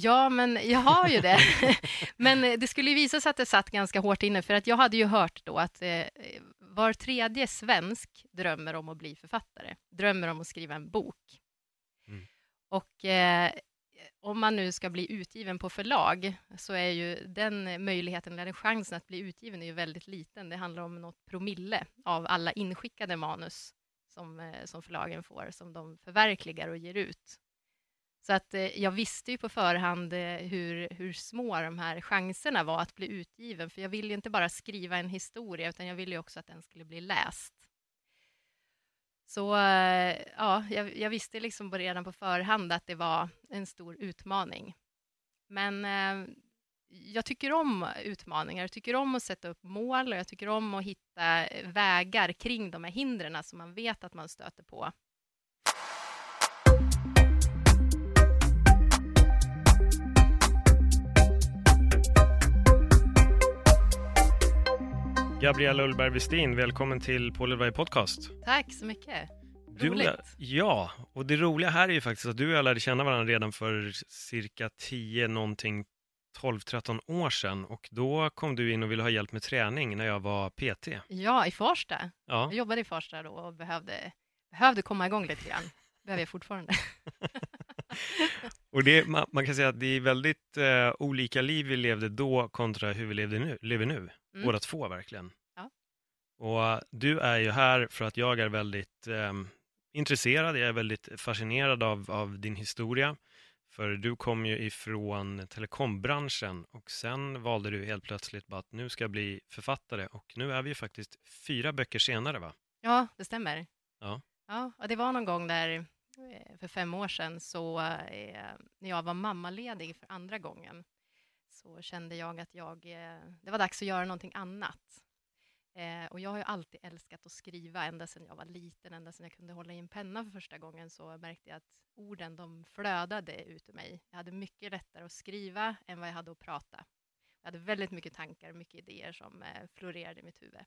Ja, men jag har ju det. men det skulle visa sig att det satt ganska hårt inne, för att jag hade ju hört då att eh, var tredje svensk drömmer om att bli författare, drömmer om att skriva en bok. Mm. Och eh, om man nu ska bli utgiven på förlag, så är ju den möjligheten, eller chansen att bli utgiven är ju väldigt liten. Det handlar om något promille av alla inskickade manus som, eh, som förlagen får, som de förverkligar och ger ut. Så att eh, jag visste ju på förhand eh, hur, hur små de här chanserna var att bli utgiven, för jag ville ju inte bara skriva en historia, utan jag ville ju också att den skulle bli läst. Så eh, ja, jag, jag visste liksom redan på förhand att det var en stor utmaning. Men eh, jag tycker om utmaningar, jag tycker om att sätta upp mål och jag tycker om att hitta eh, vägar kring de här hindren som man vet att man stöter på. Gabriella Ullberg Westin, välkommen till Paul Elberg Podcast. Tack så mycket. Roligt. Du, ja, och det roliga här är ju faktiskt att du och jag lärde känna varandra redan för cirka 10 någonting 12-13 år sedan och då kom du in och ville ha hjälp med träning när jag var PT. Ja, i Farsta. Ja. Jag jobbade i Farsta då och behövde, behövde komma igång lite grann. behöver jag fortfarande. och det, man, man, kan säga att det är väldigt eh, olika liv vi levde då kontra hur vi levde nu, lever nu. Mm. Båda två verkligen. Ja. Och du är ju här för att jag är väldigt eh, intresserad, jag är väldigt fascinerad av, av din historia. För du kom ju ifrån telekombranschen och sen valde du helt plötsligt bara att nu ska jag bli författare och nu är vi ju faktiskt fyra böcker senare va? Ja, det stämmer. Ja. Ja, och det var någon gång där eh, för fem år sedan så eh, när jag var mammaledig för andra gången så kände jag att jag, eh, det var dags att göra någonting annat. Eh, och jag har ju alltid älskat att skriva, ända sedan jag var liten, ända sedan jag kunde hålla i en penna för första gången, så märkte jag att orden, de flödade ut ur mig. Jag hade mycket lättare att skriva än vad jag hade att prata. Jag hade väldigt mycket tankar, mycket idéer som eh, florerade i mitt huvud.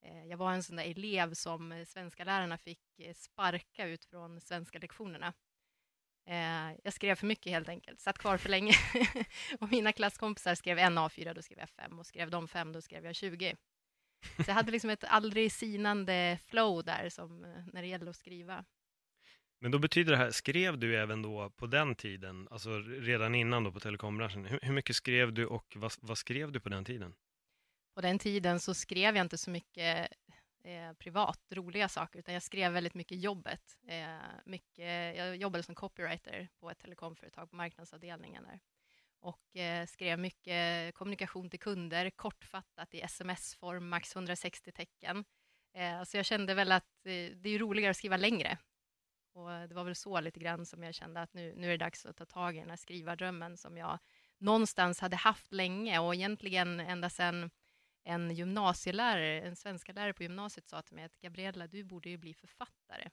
Eh, jag var en sån där elev som eh, svenska lärarna fick sparka ut från svenska lektionerna Eh, jag skrev för mycket helt enkelt, satt kvar för länge. och mina klasskompisar skrev en A4, då skrev jag fem och skrev de fem, då skrev jag 20. Så jag hade liksom ett aldrig sinande flow där som, eh, när det gällde att skriva. Men då betyder det här, skrev du även då på den tiden, alltså redan innan då på telekombranschen, hur, hur mycket skrev du och vad, vad skrev du på den tiden? På den tiden så skrev jag inte så mycket eh, privat, roliga saker, utan jag skrev väldigt mycket jobbet. Eh, mycket, jag jobbade som copywriter på ett telekomföretag på marknadsavdelningen där och eh, skrev mycket kommunikation till kunder, kortfattat i sms-form, max 160 tecken. Eh, så jag kände väl att eh, det är roligare att skriva längre. Och det var väl så lite grann som jag kände att nu, nu är det dags att ta tag i den här skrivardrömmen som jag någonstans hade haft länge och egentligen ända sedan en gymnasielärare, en svenska lärare på gymnasiet sa till mig att Gabriella, du borde ju bli författare.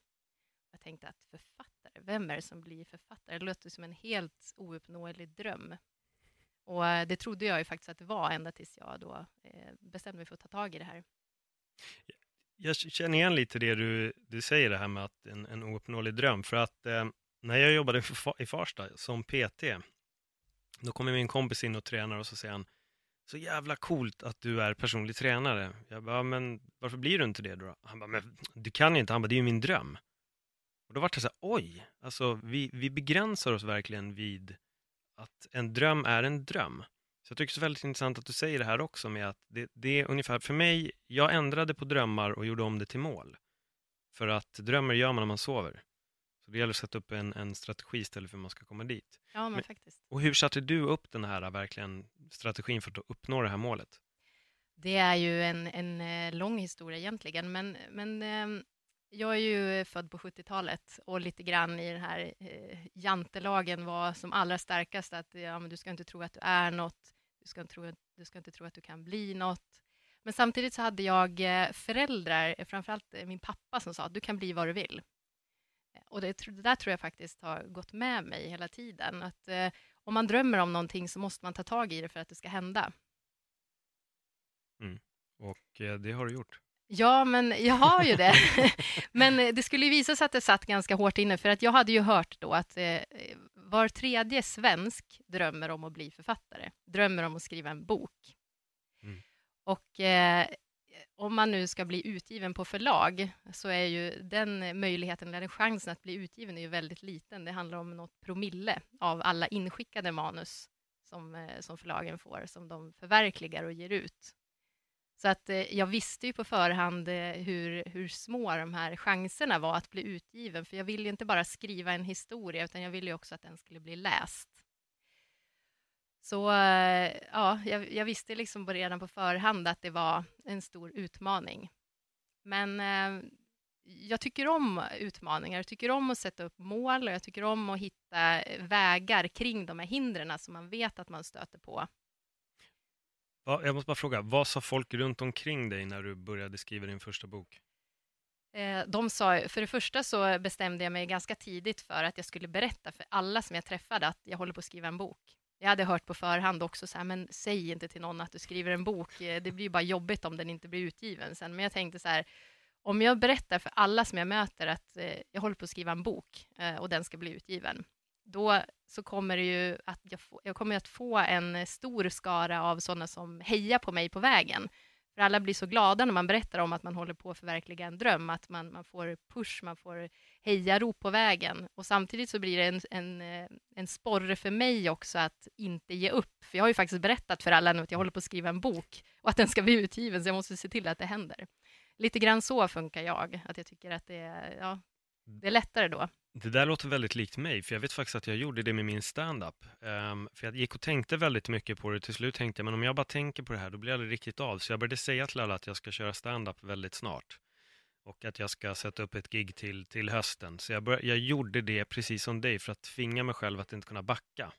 Jag tänkte att författare, vem är det som blir författare? Det låter som en helt ouppnåelig dröm. Och eh, det trodde jag ju faktiskt att det var ända tills jag då eh, bestämde mig för att ta tag i det här. Jag känner igen lite det du, du säger, det här med att en, en ouppnåelig dröm. För att eh, när jag jobbade i Farsta som PT, då kommer min kompis in och tränar och så säger han, så jävla coolt att du är personlig tränare. Jag bara, men varför blir du inte det då? Han bara, men du kan ju inte. Han bara, det är ju min dröm. Och då vart det så här, oj, alltså vi, vi begränsar oss verkligen vid att en dröm är en dröm. Så jag tycker det är väldigt intressant att du säger det här också med att det, det är ungefär, för mig, jag ändrade på drömmar och gjorde om det till mål. För att drömmar gör man när man sover. Så det gäller att sätta upp en, en strategi istället för hur man ska komma dit. Ja, men, men faktiskt. Och hur satte du upp den här verkligen strategin för att uppnå det här målet? Det är ju en, en eh, lång historia egentligen, men, men ehm, Jag är ju född på 70-talet och lite grann i den här eh, jantelagen var som allra starkast att ja, men du ska inte tro att du är något, du ska, inte tro, du ska inte tro att du kan bli något. Men samtidigt så hade jag eh, föräldrar, framförallt min pappa, som sa att du kan bli vad du vill. Och det, det där tror jag faktiskt har gått med mig hela tiden. Att eh, om man drömmer om någonting så måste man ta tag i det för att det ska hända. Mm. Och eh, det har du gjort. Ja, men jag har ju det. men eh, det skulle visa sig att det satt ganska hårt inne, för att jag hade ju hört då att eh, var tredje svensk drömmer om att bli författare, drömmer om att skriva en bok. Mm. Och eh, om man nu ska bli utgiven på förlag så är ju den möjligheten, eller den chansen att bli utgiven är ju väldigt liten. Det handlar om något promille av alla inskickade manus som, eh, som förlagen får, som de förverkligar och ger ut. Så att eh, jag visste ju på förhand eh, hur, hur små de här chanserna var att bli utgiven, för jag ville ju inte bara skriva en historia, utan jag ville ju också att den skulle bli läst. Så ja, jag, jag, visste liksom redan på förhand att det var en stor utmaning. Men eh, jag tycker om utmaningar, jag tycker om att sätta upp mål och jag tycker om att hitta vägar kring de här hindren som man vet att man stöter på. Jag måste bara fråga, vad sa folk runt omkring dig när du började skriva din första bok? Eh, de sa, för det första så bestämde jag mig ganska tidigt för att jag skulle berätta för alla som jag träffade att jag håller på att skriva en bok. Jag hade hört på förhand också, så här, men säg inte till någon att du skriver en bok. Eh, det blir bara jobbigt om den inte blir utgiven sen. Men jag tänkte så här, om jag berättar för alla som jag möter att eh, jag håller på att skriva en bok eh, och den ska bli utgiven, då så kommer det ju att jag, få, jag kommer att få en stor skara av sådana som hejar på mig på vägen. För alla blir så glada när man berättar om att man håller på att förverkliga en dröm, att man, man får push, man får hejarop på vägen. Och samtidigt så blir det en, en, eh, en sporre för mig också att inte ge upp. För jag har ju faktiskt berättat för alla nu att jag håller på att skriva en bok och att den ska bli utgiven, så jag måste se till att det händer. Lite grann så funkar jag, att jag tycker att det är, ja, det är lättare då. Det där låter väldigt likt mig, för jag vet faktiskt att jag gjorde det med min stand-up. Um, för jag gick och tänkte väldigt mycket på det, till slut tänkte jag, men om jag bara tänker på det här, då blir det aldrig riktigt av. Så jag började säga till alla att jag ska köra stand-up väldigt snart. Och att jag ska sätta upp ett gig till, till hösten. Så jag, började, jag gjorde det precis som dig, för att tvinga mig själv att inte kunna backa.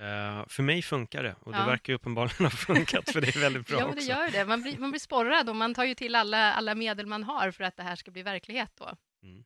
Uh, för mig funkar det och det verkar uppenbarligen ha funkat för det är väldigt bra Ja, men det gör det. Man blir, man blir sporrad och man tar ju till alla, alla medel man har för att det här ska bli verklighet då. Mm.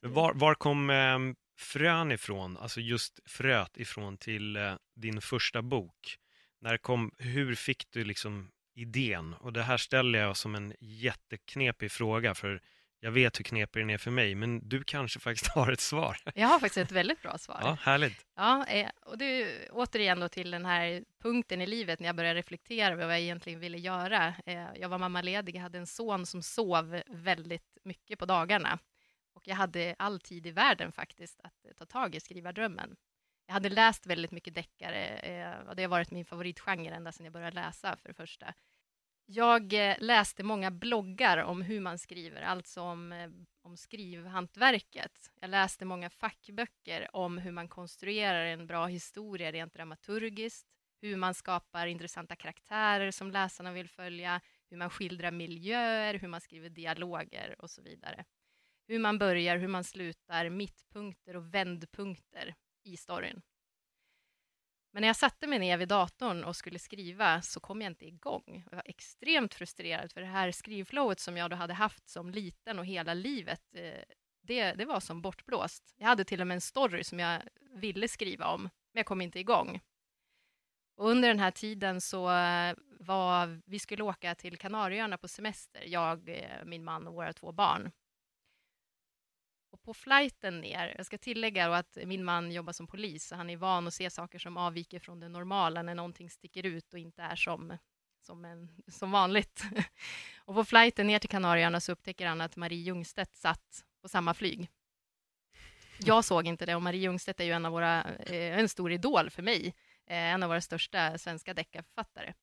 Men var, var kom eh, frön ifrån, alltså just fröet ifrån till eh, din första bok? När kom, hur fick du liksom idén? Och det här ställer jag som en jätteknepig fråga, för jag vet hur knepig den är för mig, men du kanske faktiskt har ett svar? Jag har faktiskt ett väldigt bra svar. Ja, härligt. Ja, eh, och det är återigen då till den här punkten i livet när jag började reflektera över vad jag egentligen ville göra. Eh, jag var mammaledig, jag hade en son som sov väldigt mycket på dagarna. Och jag hade all tid i världen faktiskt att eh, ta tag i skrivardrömmen. Jag hade läst väldigt mycket deckare eh, och det har varit min favoritgenre ända sedan jag började läsa för det första. Jag eh, läste många bloggar om hur man skriver, alltså om, eh, om skrivhantverket. Jag läste många fackböcker om hur man konstruerar en bra historia rent dramaturgiskt, hur man skapar intressanta karaktärer som läsarna vill följa, hur man skildrar miljöer, hur man skriver dialoger och så vidare hur man börjar, hur man slutar, mittpunkter och vändpunkter i storyn. Men när jag satte mig ner vid datorn och skulle skriva så kom jag inte igång. Jag var extremt frustrerad för det här skrivflowet som jag då hade haft som liten och hela livet, eh, det, det var som bortblåst. Jag hade till och med en story som jag ville skriva om, men jag kom inte igång. Och under den här tiden så eh, var vi skulle åka till Kanarieöarna på semester, jag, eh, min man och våra två barn. Och på flighten ner, jag ska tillägga att min man jobbar som polis, så han är van att se saker som avviker från det normala, när någonting sticker ut och inte är som, som, en, som vanligt. och på flighten ner till Kanarieöarna så upptäcker han att Marie Ljungstedt satt på samma flyg. Jag såg inte det och Marie Ljungstedt är ju en av våra, eh, en stor idol för mig, eh, en av våra största svenska deckarförfattare.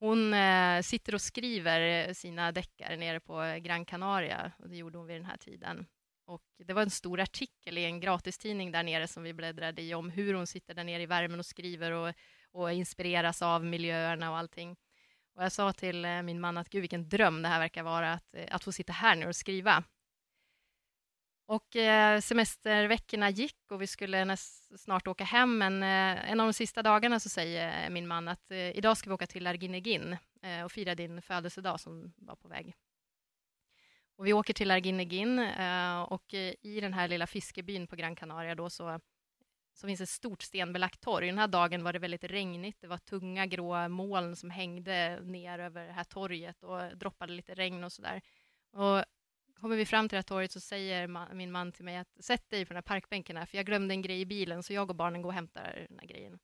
Hon eh, sitter och skriver sina deckare nere på Gran Canaria, och det gjorde hon vid den här tiden. Och det var en stor artikel i en gratistidning där nere som vi bläddrade i om hur hon sitter där nere i värmen och skriver och, och inspireras av miljöerna och allting. Och jag sa till eh, min man att gud vilken dröm det här verkar vara att, eh, att få sitta här nu och skriva. Och eh, semesterveckorna gick och vi skulle näst, snart åka hem, men eh, en av de sista dagarna så säger eh, min man att eh, idag ska vi åka till Arginegin och fira din födelsedag som var på väg. Och vi åker till Arginegin eh, och eh, i den här lilla fiskebyn på Gran Canaria då så, så finns ett stort stenbelagt torg. Den här dagen var det väldigt regnigt. Det var tunga grå moln som hängde ner över det här torget och droppade lite regn och sådär. Och kommer vi fram till det här torget så säger min man till mig att sätt dig på den här parkbänken här, för jag glömde en grej i bilen, så jag och barnen går och hämtar den här grejen.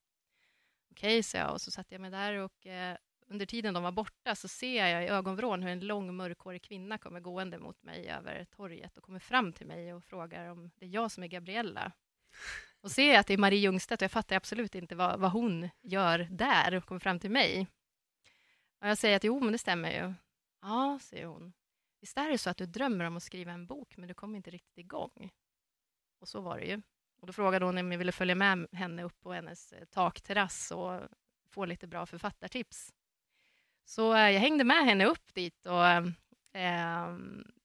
Okej, okay, sa jag och så satte jag mig där och eh, under tiden de var borta så ser jag i ögonvrån hur en lång mörkhårig kvinna kommer gående mot mig över torget och kommer fram till mig och frågar om det är jag som är Gabriella. Och ser jag att det är Marie Ljungstedt och jag fattar absolut inte vad, vad hon gör där och kommer fram till mig. Och jag säger att jo, men det stämmer ju. Ja, säger hon. Visst är det så att du drömmer om att skriva en bok, men du kommer inte riktigt igång? Och så var det ju. Och då frågade hon om jag ville följa med henne upp på hennes eh, takterrass och få lite bra författartips. Så eh, jag hängde med henne upp dit och eh,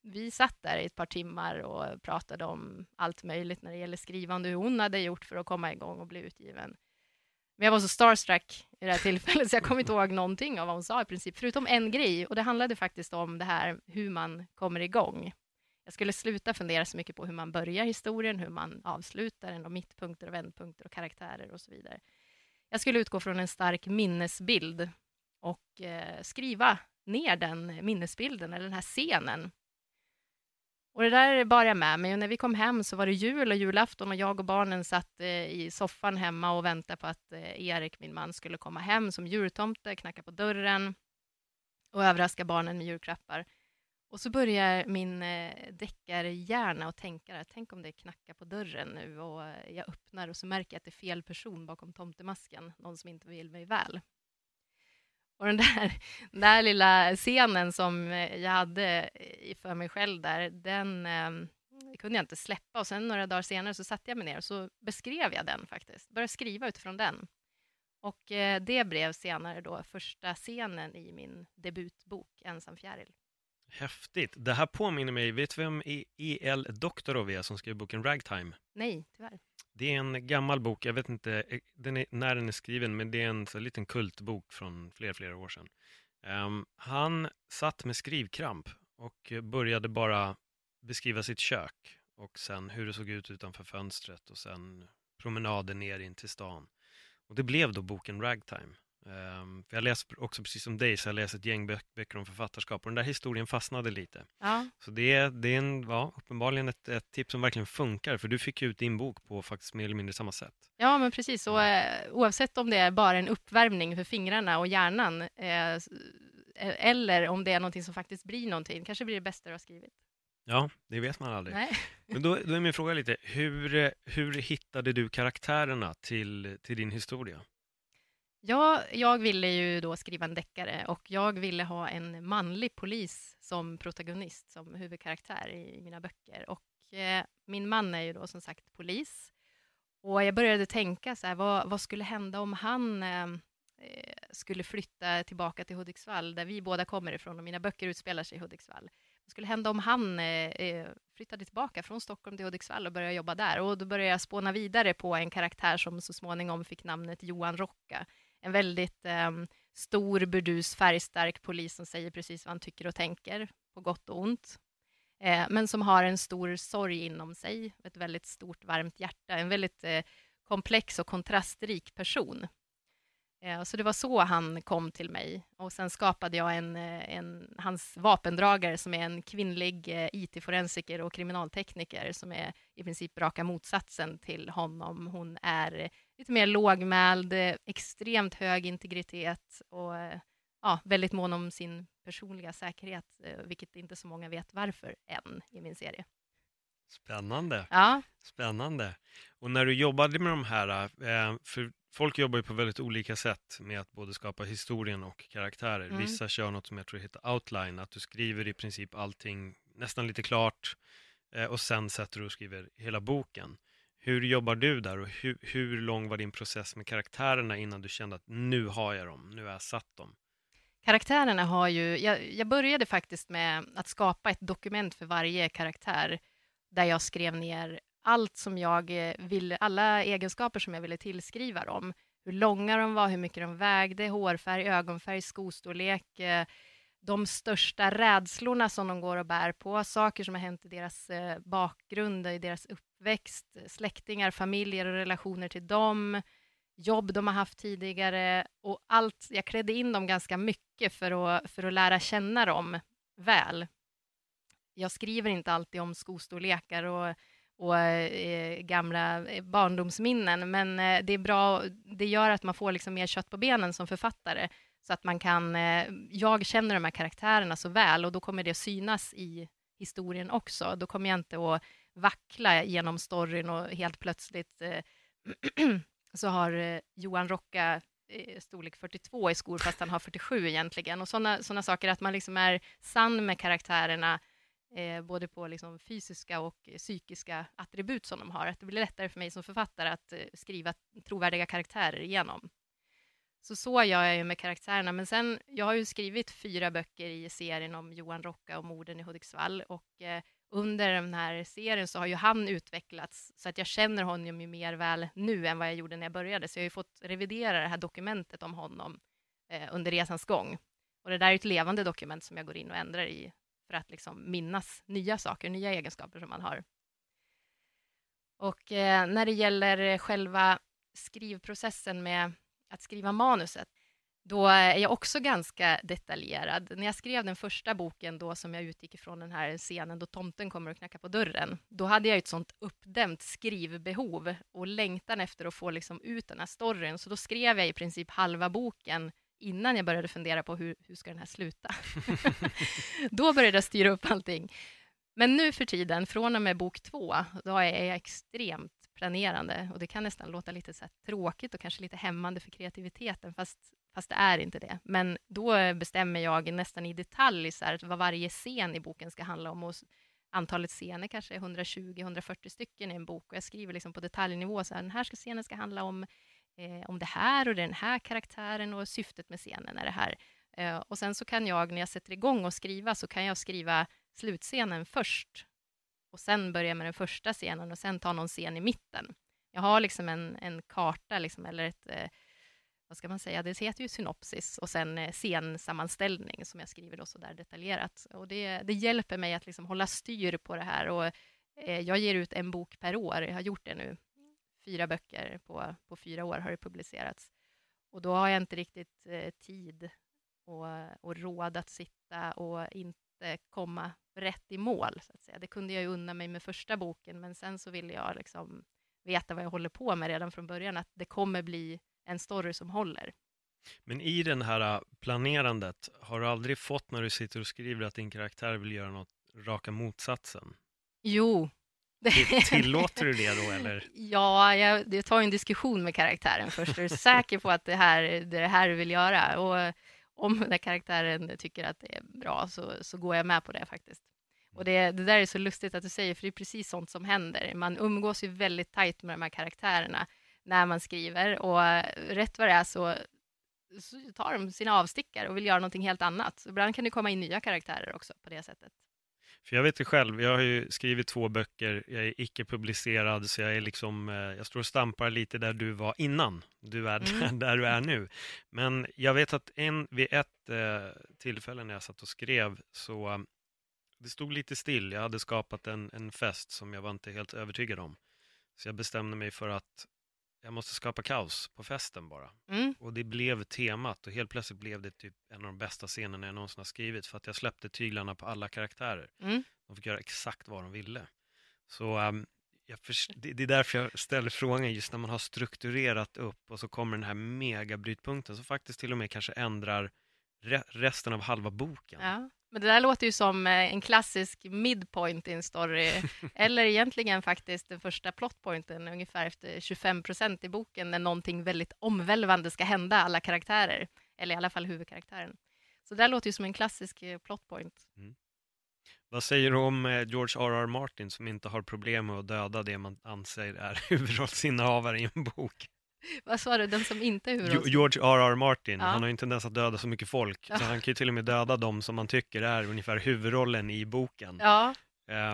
vi satt där i ett par timmar och pratade om allt möjligt när det gäller skrivande, hur hon hade gjort för att komma igång och bli utgiven. Men jag var så starstruck i det här tillfället så jag kommer inte ihåg någonting av vad hon sa i princip, förutom en grej och det handlade faktiskt om det här hur man kommer igång. Jag skulle sluta fundera så mycket på hur man börjar historien, hur man avslutar den och mittpunkter och vändpunkter och karaktärer och så vidare. Jag skulle utgå från en stark minnesbild och eh, skriva ner den minnesbilden eller den här scenen. Och det där bar jag med mig och när vi kom hem så var det jul och julafton och jag och barnen satt eh, i soffan hemma och väntade på att eh, Erik, min man, skulle komma hem som jultomte, knacka på dörren och överraska barnen med julklappar. Och så börjar min eh, deckarhjärna att tänka, tänk om det knackar på dörren nu och eh, jag öppnar och så märker jag att det är fel person bakom tomtemasken, någon som inte vill mig väl. Och den där, den där lilla scenen som eh, jag hade eh, för mig själv där, den eh, kunde jag inte släppa. Och sen några dagar senare så satte jag mig ner och så beskrev jag den faktiskt. Började skriva utifrån den. Och eh, det blev senare då första scenen i min debutbok Ensam fjäril. Häftigt. Det här påminner mig, vet du vem E.L. Doktorov är som skrev boken Ragtime? Nej, tyvärr. Det är en gammal bok, jag vet inte eh, den är, när den är skriven, men det är en så liten kultbok från flera, flera år sedan. Um, han satt med skrivkramp och började bara beskriva sitt kök och sen hur det såg ut utanför fönstret och sen promenaden ner in till stan. Och det blev då boken Ragtime. Um, för jag läser också, precis som dig, så jag läser ett gäng böcker om författarskap och den där historien fastnade lite. Ja. Så det är, det är en, ja, uppenbarligen ett, ett tips som verkligen funkar, för du fick ut din bok på faktiskt mer eller mindre samma sätt. Ja, men precis. Och, eh, oavsett om det är bara en uppvärmning för fingrarna och hjärnan, eh, eh eller om det är någonting som faktiskt blir någonting, kanske blir det bästa du har skrivit. Ja, det vet man aldrig. Nej. Men då, då är min fråga lite, hur, hur hittade du karaktärerna till, till din historia? Ja, jag ville ju då skriva en deckare och jag ville ha en manlig polis som protagonist, som huvudkaraktär i mina böcker. Och eh, min man är ju då som sagt polis. Och jag började tänka så här, vad, vad skulle hända om han eh, eh, skulle flytta tillbaka till Hudiksvall, där vi båda kommer ifrån och mina böcker utspelar sig i Hudiksvall. Vad skulle hända om han eh, eh, flyttade tillbaka från Stockholm till Hudiksvall och började jobba där? Och då började jag spåna vidare på en karaktär som så småningom fick namnet Johan Rocka en väldigt eh, stor, burdus, färgstark polis som säger precis vad han tycker och tänker, på gott och ont. Eh, men som har en stor sorg inom sig, ett väldigt stort, varmt hjärta, en väldigt eh, komplex och kontrastrik person. Eh, så det var så han kom till mig. Och sen skapade jag en, eh, en hans vapendragare som är en kvinnlig eh, IT-forensiker och kriminaltekniker som är i princip raka motsatsen till honom. Hon är lite mer lågmäld, extremt hög integritet och ja, väldigt mån om sin personliga säkerhet, vilket inte så många vet varför än i min serie. Spännande. Ja. Spännande. Och när du jobbade med de här, för folk jobbar ju på väldigt olika sätt med att både skapa historien och karaktärer. Mm. Vissa kör något som jag tror heter outline, att du skriver i princip allting nästan lite klart eh, och sen sätter du och skriver hela boken. Hur jobbar du där och hur, hur lång var din process med karaktärerna innan du kände att nu har jag dem, nu har jag satt dem? Karaktärerna har ju, jag, jag började faktiskt med att skapa ett dokument för varje karaktär där jag skrev ner allt som jag eh, ville, alla egenskaper som jag ville tillskriva dem. Hur långa de var, hur mycket de vägde, hårfärg, ögonfärg, skostorlek, eh, de största rädslorna som de går och bär på, saker som har hänt i deras eh, bakgrund, i deras uppväxt, släktingar, familjer och relationer till dem, jobb de har haft tidigare och allt. Jag klädde in dem ganska mycket för att, för att lära känna dem väl. Jag skriver inte alltid om skostorlekar och, och eh, gamla eh, barndomsminnen, men eh, det är bra. Det gör att man får liksom mer kött på benen som författare, så att man kan... Eh, jag känner de här karaktärerna så väl och då kommer det synas i historien också. Då kommer jag inte att vackla genom storyn och helt plötsligt eh, så har eh, Johan Rocka eh, storlek 42 i skor, fast han har 47 egentligen. Och sådana såna saker, att man liksom är sann med karaktärerna, eh, både på liksom fysiska och psykiska attribut som de har. Att det blir lättare för mig som författare att eh, skriva trovärdiga karaktärer igenom. Så så gör jag ju med karaktärerna. Men sen, jag har ju skrivit fyra böcker i serien om Johan Rocka och morden i Hudiksvall. Och eh, under den här serien så har ju han utvecklats så att jag känner honom ju mer väl nu än vad jag gjorde när jag började. Så jag har ju fått revidera det här dokumentet om honom eh, under resans gång. Och det där är ett levande dokument som jag går in och ändrar i för att liksom minnas nya saker, nya egenskaper som man har. Och eh, när det gäller själva skrivprocessen med att skriva manuset då är jag också ganska detaljerad. När jag skrev den första boken då som jag utgick ifrån den här scenen då tomten kommer och knackar på dörren, då hade jag ett sånt uppdämt skrivbehov och längtan efter att få liksom ut den här storyn, så då skrev jag i princip halva boken innan jag började fundera på hur, hur ska den här sluta. då började jag styra upp allting. Men nu för tiden, från och med bok två, då är jag extremt planerande och det kan nästan låta lite så tråkigt och kanske lite hämmande för kreativiteten, fast fast det är inte det. Men då bestämmer jag nästan i detalj så här, vad varje scen i boken ska handla om. Och antalet scener kanske är 120-140 stycken i en bok och jag skriver liksom på detaljnivå så här, den här scenen ska handla om, eh, om det här och den här karaktären och syftet med scenen är det här. Eh, och sen så kan jag, när jag sätter igång och skriva, så kan jag skriva slutscenen först och sen börja med den första scenen och sen ta någon scen i mitten. Jag har liksom en, en karta liksom, eller ett eh, vad ska man säga, det heter ju synopsis och sen eh, scensammanställning som jag skriver då så där detaljerat. Och det, det hjälper mig att liksom hålla styr på det här och eh, jag ger ut en bok per år. Jag har gjort det nu. Fyra böcker på, på fyra år har det publicerats. Och då har jag inte riktigt eh, tid och, och råd att sitta och inte komma rätt i mål. Så att säga. Det kunde jag ju unna mig med första boken, men sen så ville jag liksom veta vad jag håller på med redan från början, att det kommer bli en story som håller. Men i den här äh, planerandet, har du aldrig fått när du sitter och skriver att din karaktär vill göra något raka motsatsen? Jo. Tillåter du det då eller? Ja, jag, jag tar en diskussion med karaktären först. Är du säker på att det här det är det här du vill göra? Och om den karaktären tycker att det är bra så, så går jag med på det faktiskt. Och det, det där är så lustigt att du säger, för det är precis sånt som händer. Man umgås ju väldigt tajt med de här karaktärerna när man skriver och rätt vad det är så, så tar de sina avstickare och vill göra någonting helt annat. Så ibland kan det komma in nya karaktärer också på det sättet. För jag vet det själv, jag har ju skrivit två böcker, jag är icke-publicerad, så jag är liksom, eh, jag står och stampar lite där du var innan, du är mm. där du är nu. Men jag vet att en, vid ett eh, tillfälle när jag satt och skrev, så eh, det stod lite still, jag hade skapat en, en fest som jag var inte helt övertygad om. Så jag bestämde mig för att jag måste skapa kaos på festen bara. Mm. Och det blev temat och helt plötsligt blev det typ en av de bästa scenerna jag någonsin har skrivit för att jag släppte tyglarna på alla karaktärer. Mm. De fick göra exakt vad de ville. Så um, det, det är därför jag ställer frågan just när man har strukturerat upp och så kommer den här megabrytpunkten som faktiskt till och med kanske ändrar re resten av halva boken. Ja. Men det där låter ju som eh, en klassisk midpoint i en story, eller egentligen faktiskt den första plotpointen ungefär efter 25 procent i boken när någonting väldigt omvälvande ska hända alla karaktärer, eller i alla fall huvudkaraktären. Så det där låter ju som en klassisk eh, plotpoint. Mm. Vad säger du om eh, George R.R. Martin som inte har problem med att döda det man anser är huvudrollsinnehavare i en bok? Vad sa du, den som inte är huvudrollsinnehavare? George R.R. Martin, ja. han har ju en tendens att döda så mycket folk, ja. så han kan ju till och med döda de som man tycker är ungefär huvudrollen i boken. Ja.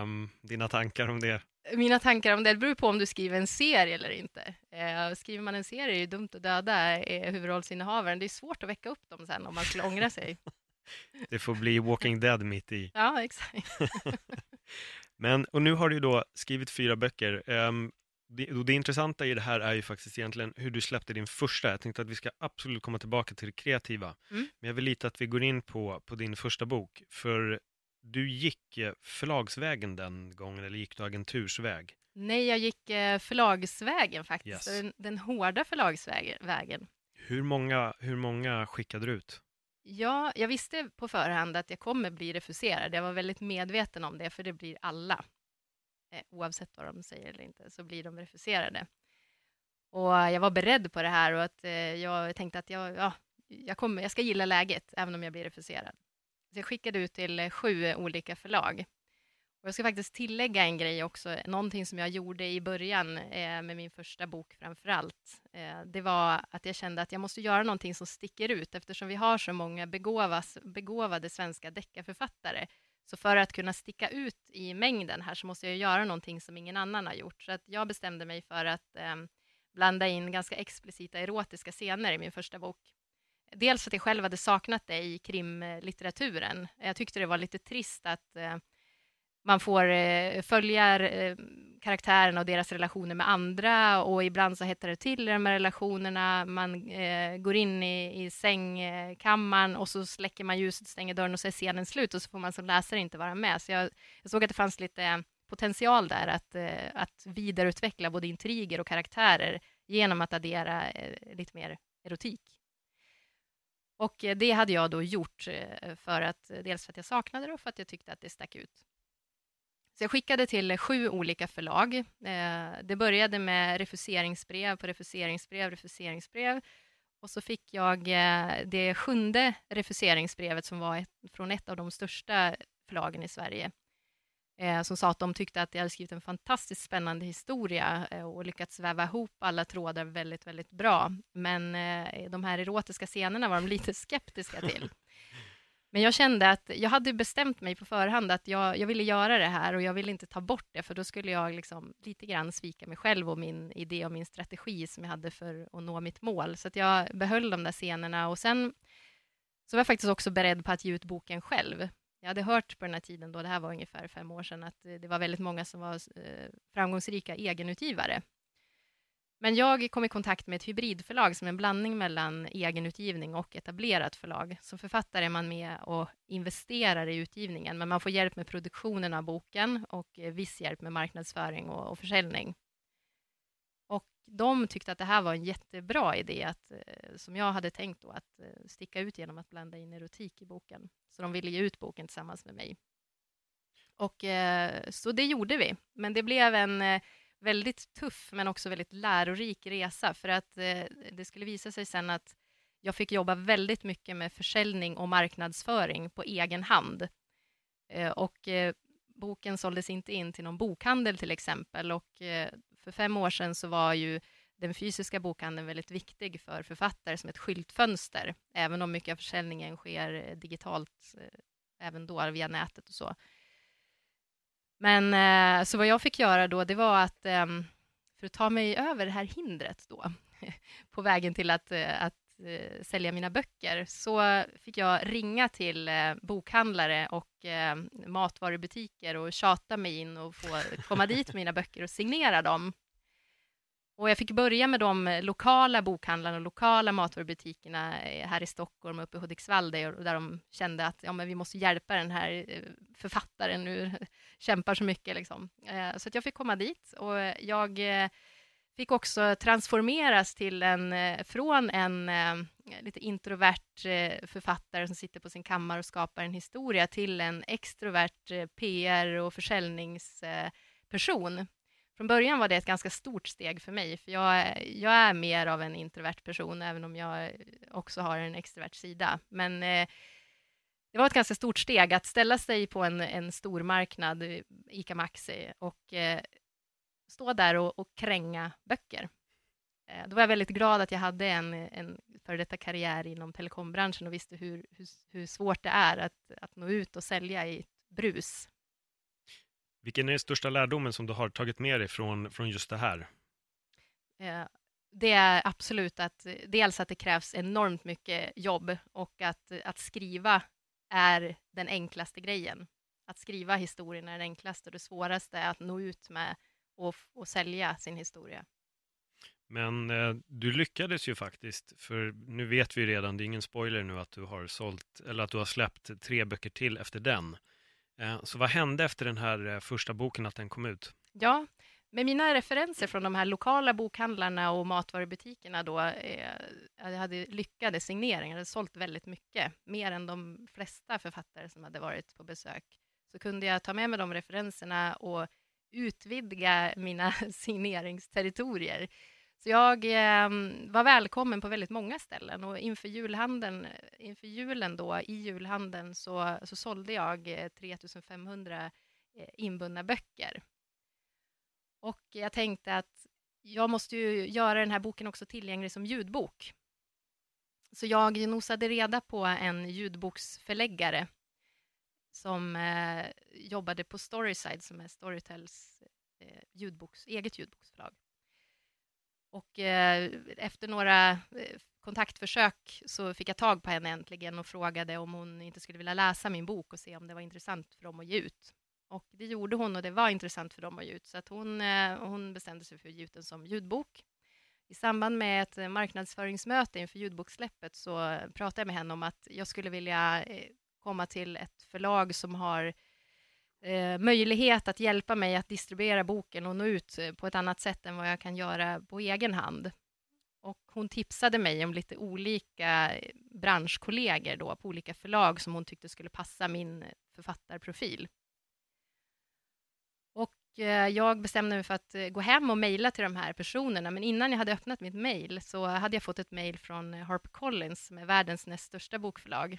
Um, dina tankar om det? Mina tankar om det, det beror på om du skriver en serie eller inte. Eh, skriver man en serie är det dumt att döda eh, huvudrollsinnehavaren. Det är svårt att väcka upp dem sen om man skulle ångra sig. det får bli Walking Dead mitt i. Ja, exakt. Men, och nu har du då skrivit fyra böcker. Um, det, det intressanta i det här är ju faktiskt egentligen hur du släppte din första. Jag tänkte att vi ska absolut komma tillbaka till det kreativa. Mm. Men jag vill lite att vi går in på, på din första bok. För du gick eh, förlagsvägen den gången, eller gick du agentursväg? Nej, jag gick eh, förlagsvägen faktiskt. Yes. Den, den hårda förlagsvägen. Hur många, hur många skickade du ut? Ja, jag visste på förhand att jag kommer bli refuserad. Jag var väldigt medveten om det, för det blir alla. Eh, oavsett vad de säger eller inte, så blir de refuserade. Och jag var beredd på det här och att eh, jag tänkte att jag, ja, jag, kommer, jag ska gilla läget, även om jag blir refuserad. Så jag skickade ut till eh, sju olika förlag. Och jag ska faktiskt tillägga en grej också, någonting som jag gjorde i början eh, med min första bok framför allt. Eh, det var att jag kände att jag måste göra någonting som sticker ut eftersom vi har så många begåvas, begåvade svenska deckarförfattare. Så för att kunna sticka ut i mängden här så måste jag göra någonting som ingen annan har gjort. Så att jag bestämde mig för att eh, blanda in ganska explicita erotiska scener i min första bok. Dels för att jag själv hade saknat det i krimlitteraturen. Jag tyckte det var lite trist att eh, man får eh, följa eh, karaktärerna och deras relationer med andra och ibland så hettar det till i de här relationerna. Man eh, går in i, i sängkammaren och så släcker man ljuset, stänger dörren och så är scenen slut och så får man som läsare inte vara med. Så jag, jag såg att det fanns lite eh, potential där att, eh, att vidareutveckla både intriger och karaktärer genom att addera eh, lite mer erotik. Och eh, det hade jag då gjort eh, för att dels för att jag saknade det och för att jag tyckte att det stack ut. Så jag skickade till sju olika förlag. Eh, det började med refuseringsbrev på refuseringsbrev, refuseringsbrev. Och så fick jag eh, det sjunde refuseringsbrevet som var ett, från ett av de största förlagen i Sverige. Eh, som sa att de tyckte att jag hade skrivit en fantastiskt spännande historia eh, och lyckats väva ihop alla trådar väldigt, väldigt bra. Men eh, de här erotiska scenerna var de lite skeptiska till. Men jag kände att jag hade bestämt mig på förhand att jag, jag ville göra det här och jag ville inte ta bort det, för då skulle jag liksom lite grann svika mig själv och min idé och min strategi som jag hade för att nå mitt mål. Så att jag behöll de där scenerna och sen så var jag faktiskt också beredd på att ge ut boken själv. Jag hade hört på den här tiden, då det här var ungefär fem år sedan, att det var väldigt många som var eh, framgångsrika egenutgivare. Men jag kom i kontakt med ett hybridförlag som är en blandning mellan egenutgivning och etablerat förlag. Som författare är man med och investerar i utgivningen, men man får hjälp med produktionen av boken och eh, viss hjälp med marknadsföring och, och försäljning. Och de tyckte att det här var en jättebra idé, att, eh, som jag hade tänkt då, att eh, sticka ut genom att blanda in erotik i boken. Så de ville ge ut boken tillsammans med mig. Och så det gjorde vi, men det blev en väldigt tuff men också väldigt lärorik resa för att eh, det skulle visa sig sen att jag fick jobba väldigt mycket med försäljning och marknadsföring på egen hand. Eh, och eh, boken såldes inte in till någon bokhandel till exempel och eh, för fem år sedan så var ju den fysiska bokhandeln väldigt viktig för författare som ett skyltfönster, även om mycket av försäljningen sker eh, digitalt eh, även då via nätet och så. Men eh, så vad jag fick göra då, det var att eh, för att ta mig över det här hindret då, på vägen till att, eh, att eh, sälja mina böcker, så fick jag ringa till eh, bokhandlare och ehm, matvarubutiker och tjata mig in och få komma dit med mina böcker och signera dem. Och jag fick börja med de lokala bokhandlarna och lokala matvarubutikerna eh, här i Stockholm och uppe i Hudiksvall där de kände att ja, men vi måste hjälpa den här eh, författaren nu kämpar så mycket. Liksom. Eh, så att jag fick komma dit och jag fick också transformeras till en, från en lite introvert författare som sitter på sin kammare och skapar en historia till en extrovert PR och försäljningsperson. Från början var det ett ganska stort steg för mig, för jag, jag är mer av en introvert person, även om jag också har en extrovert sida. Men eh, det var ett ganska stort steg att ställa sig på en, en stor marknad, eh, ICA Maxi, och eh, stå där och, och kränga böcker. Eh, då var jag väldigt glad att jag hade en, en före detta karriär inom telekombranschen och visste hur, hur, hur svårt det är att, att nå ut och sälja i ett brus. Vilken är den största lärdomen som du har tagit med dig från, från just det här? Eh, det är absolut att dels att det krävs enormt mycket jobb och att, att skriva är den enklaste grejen. Att skriva historien är det enklaste och det svåraste är att nå ut med och, och sälja sin historia. Men eh, du lyckades ju faktiskt, för nu vet vi redan, det är ingen spoiler nu att du har sålt, eller att du har släppt tre böcker till efter den. Eh, så vad hände efter den här eh, första boken, att den kom ut? Ja, med mina referenser från de här lokala bokhandlarna och matvarubutikerna då, eh, jag hade lyckade signeringar, hade sålt väldigt mycket, mer än de flesta författare som hade varit på besök, så kunde jag ta med mig de referenserna och utvidga mina signeringsterritorier. Så jag eh, var välkommen på väldigt många ställen och inför julhandeln, inför julen då, i julhandeln så, så sålde jag eh, 3500 eh, inbundna böcker. Och jag tänkte att jag måste ju göra den här boken också tillgänglig som ljudbok. Så jag nosade reda på en ljudboksförläggare som eh, jobbade på Storyside, som är Storytels eh, ljudboks, eget ljudboksförlag. Och eh, efter några eh, kontaktförsök så fick jag tag på henne äntligen och frågade om hon inte skulle vilja läsa min bok och se om det var intressant för dem att ge ut. Och det gjorde hon och det var intressant för dem att ge ut, så att hon, eh, hon bestämde sig för att ge ut den som ljudbok. I samband med ett eh, marknadsföringsmöte inför ljudbokssläppet så eh, pratade jag med henne om att jag skulle vilja komma till ett förlag som har eh, möjlighet att hjälpa mig att distribuera boken och nå ut eh, på ett annat sätt än vad jag kan göra på egen hand. Och hon tipsade mig om lite olika eh, branschkollegor då, på olika förlag som hon tyckte skulle passa min eh, författarprofil. Och eh, jag bestämde mig för att gå hem och mejla till de här personerna, men innan jag hade öppnat mitt mejl så hade jag fått ett mejl från HarperCollins, som är världens näst största bokförlag.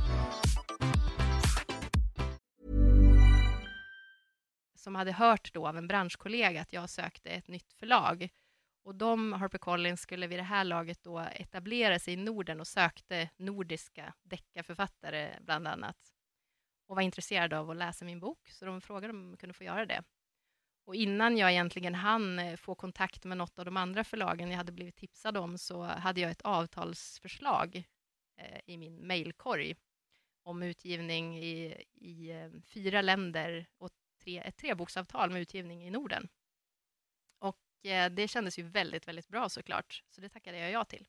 Som hade hört då av en branschkollega att jag sökte ett nytt förlag. Och de, HarperCollins, skulle vid det här laget då etablera sig i Norden och sökte nordiska deckarförfattare bland annat. Och var intresserade av att läsa min bok, så de frågade om de kunde få göra det. Och innan jag egentligen hann eh, få kontakt med något av de andra förlagen jag hade blivit tipsad om så hade jag ett avtalsförslag eh, i min mejlkorg om utgivning i, i eh, fyra länder och tre, ett treboksavtal med utgivning i Norden. Och eh, det kändes ju väldigt, väldigt bra såklart, så det tackade jag ja till.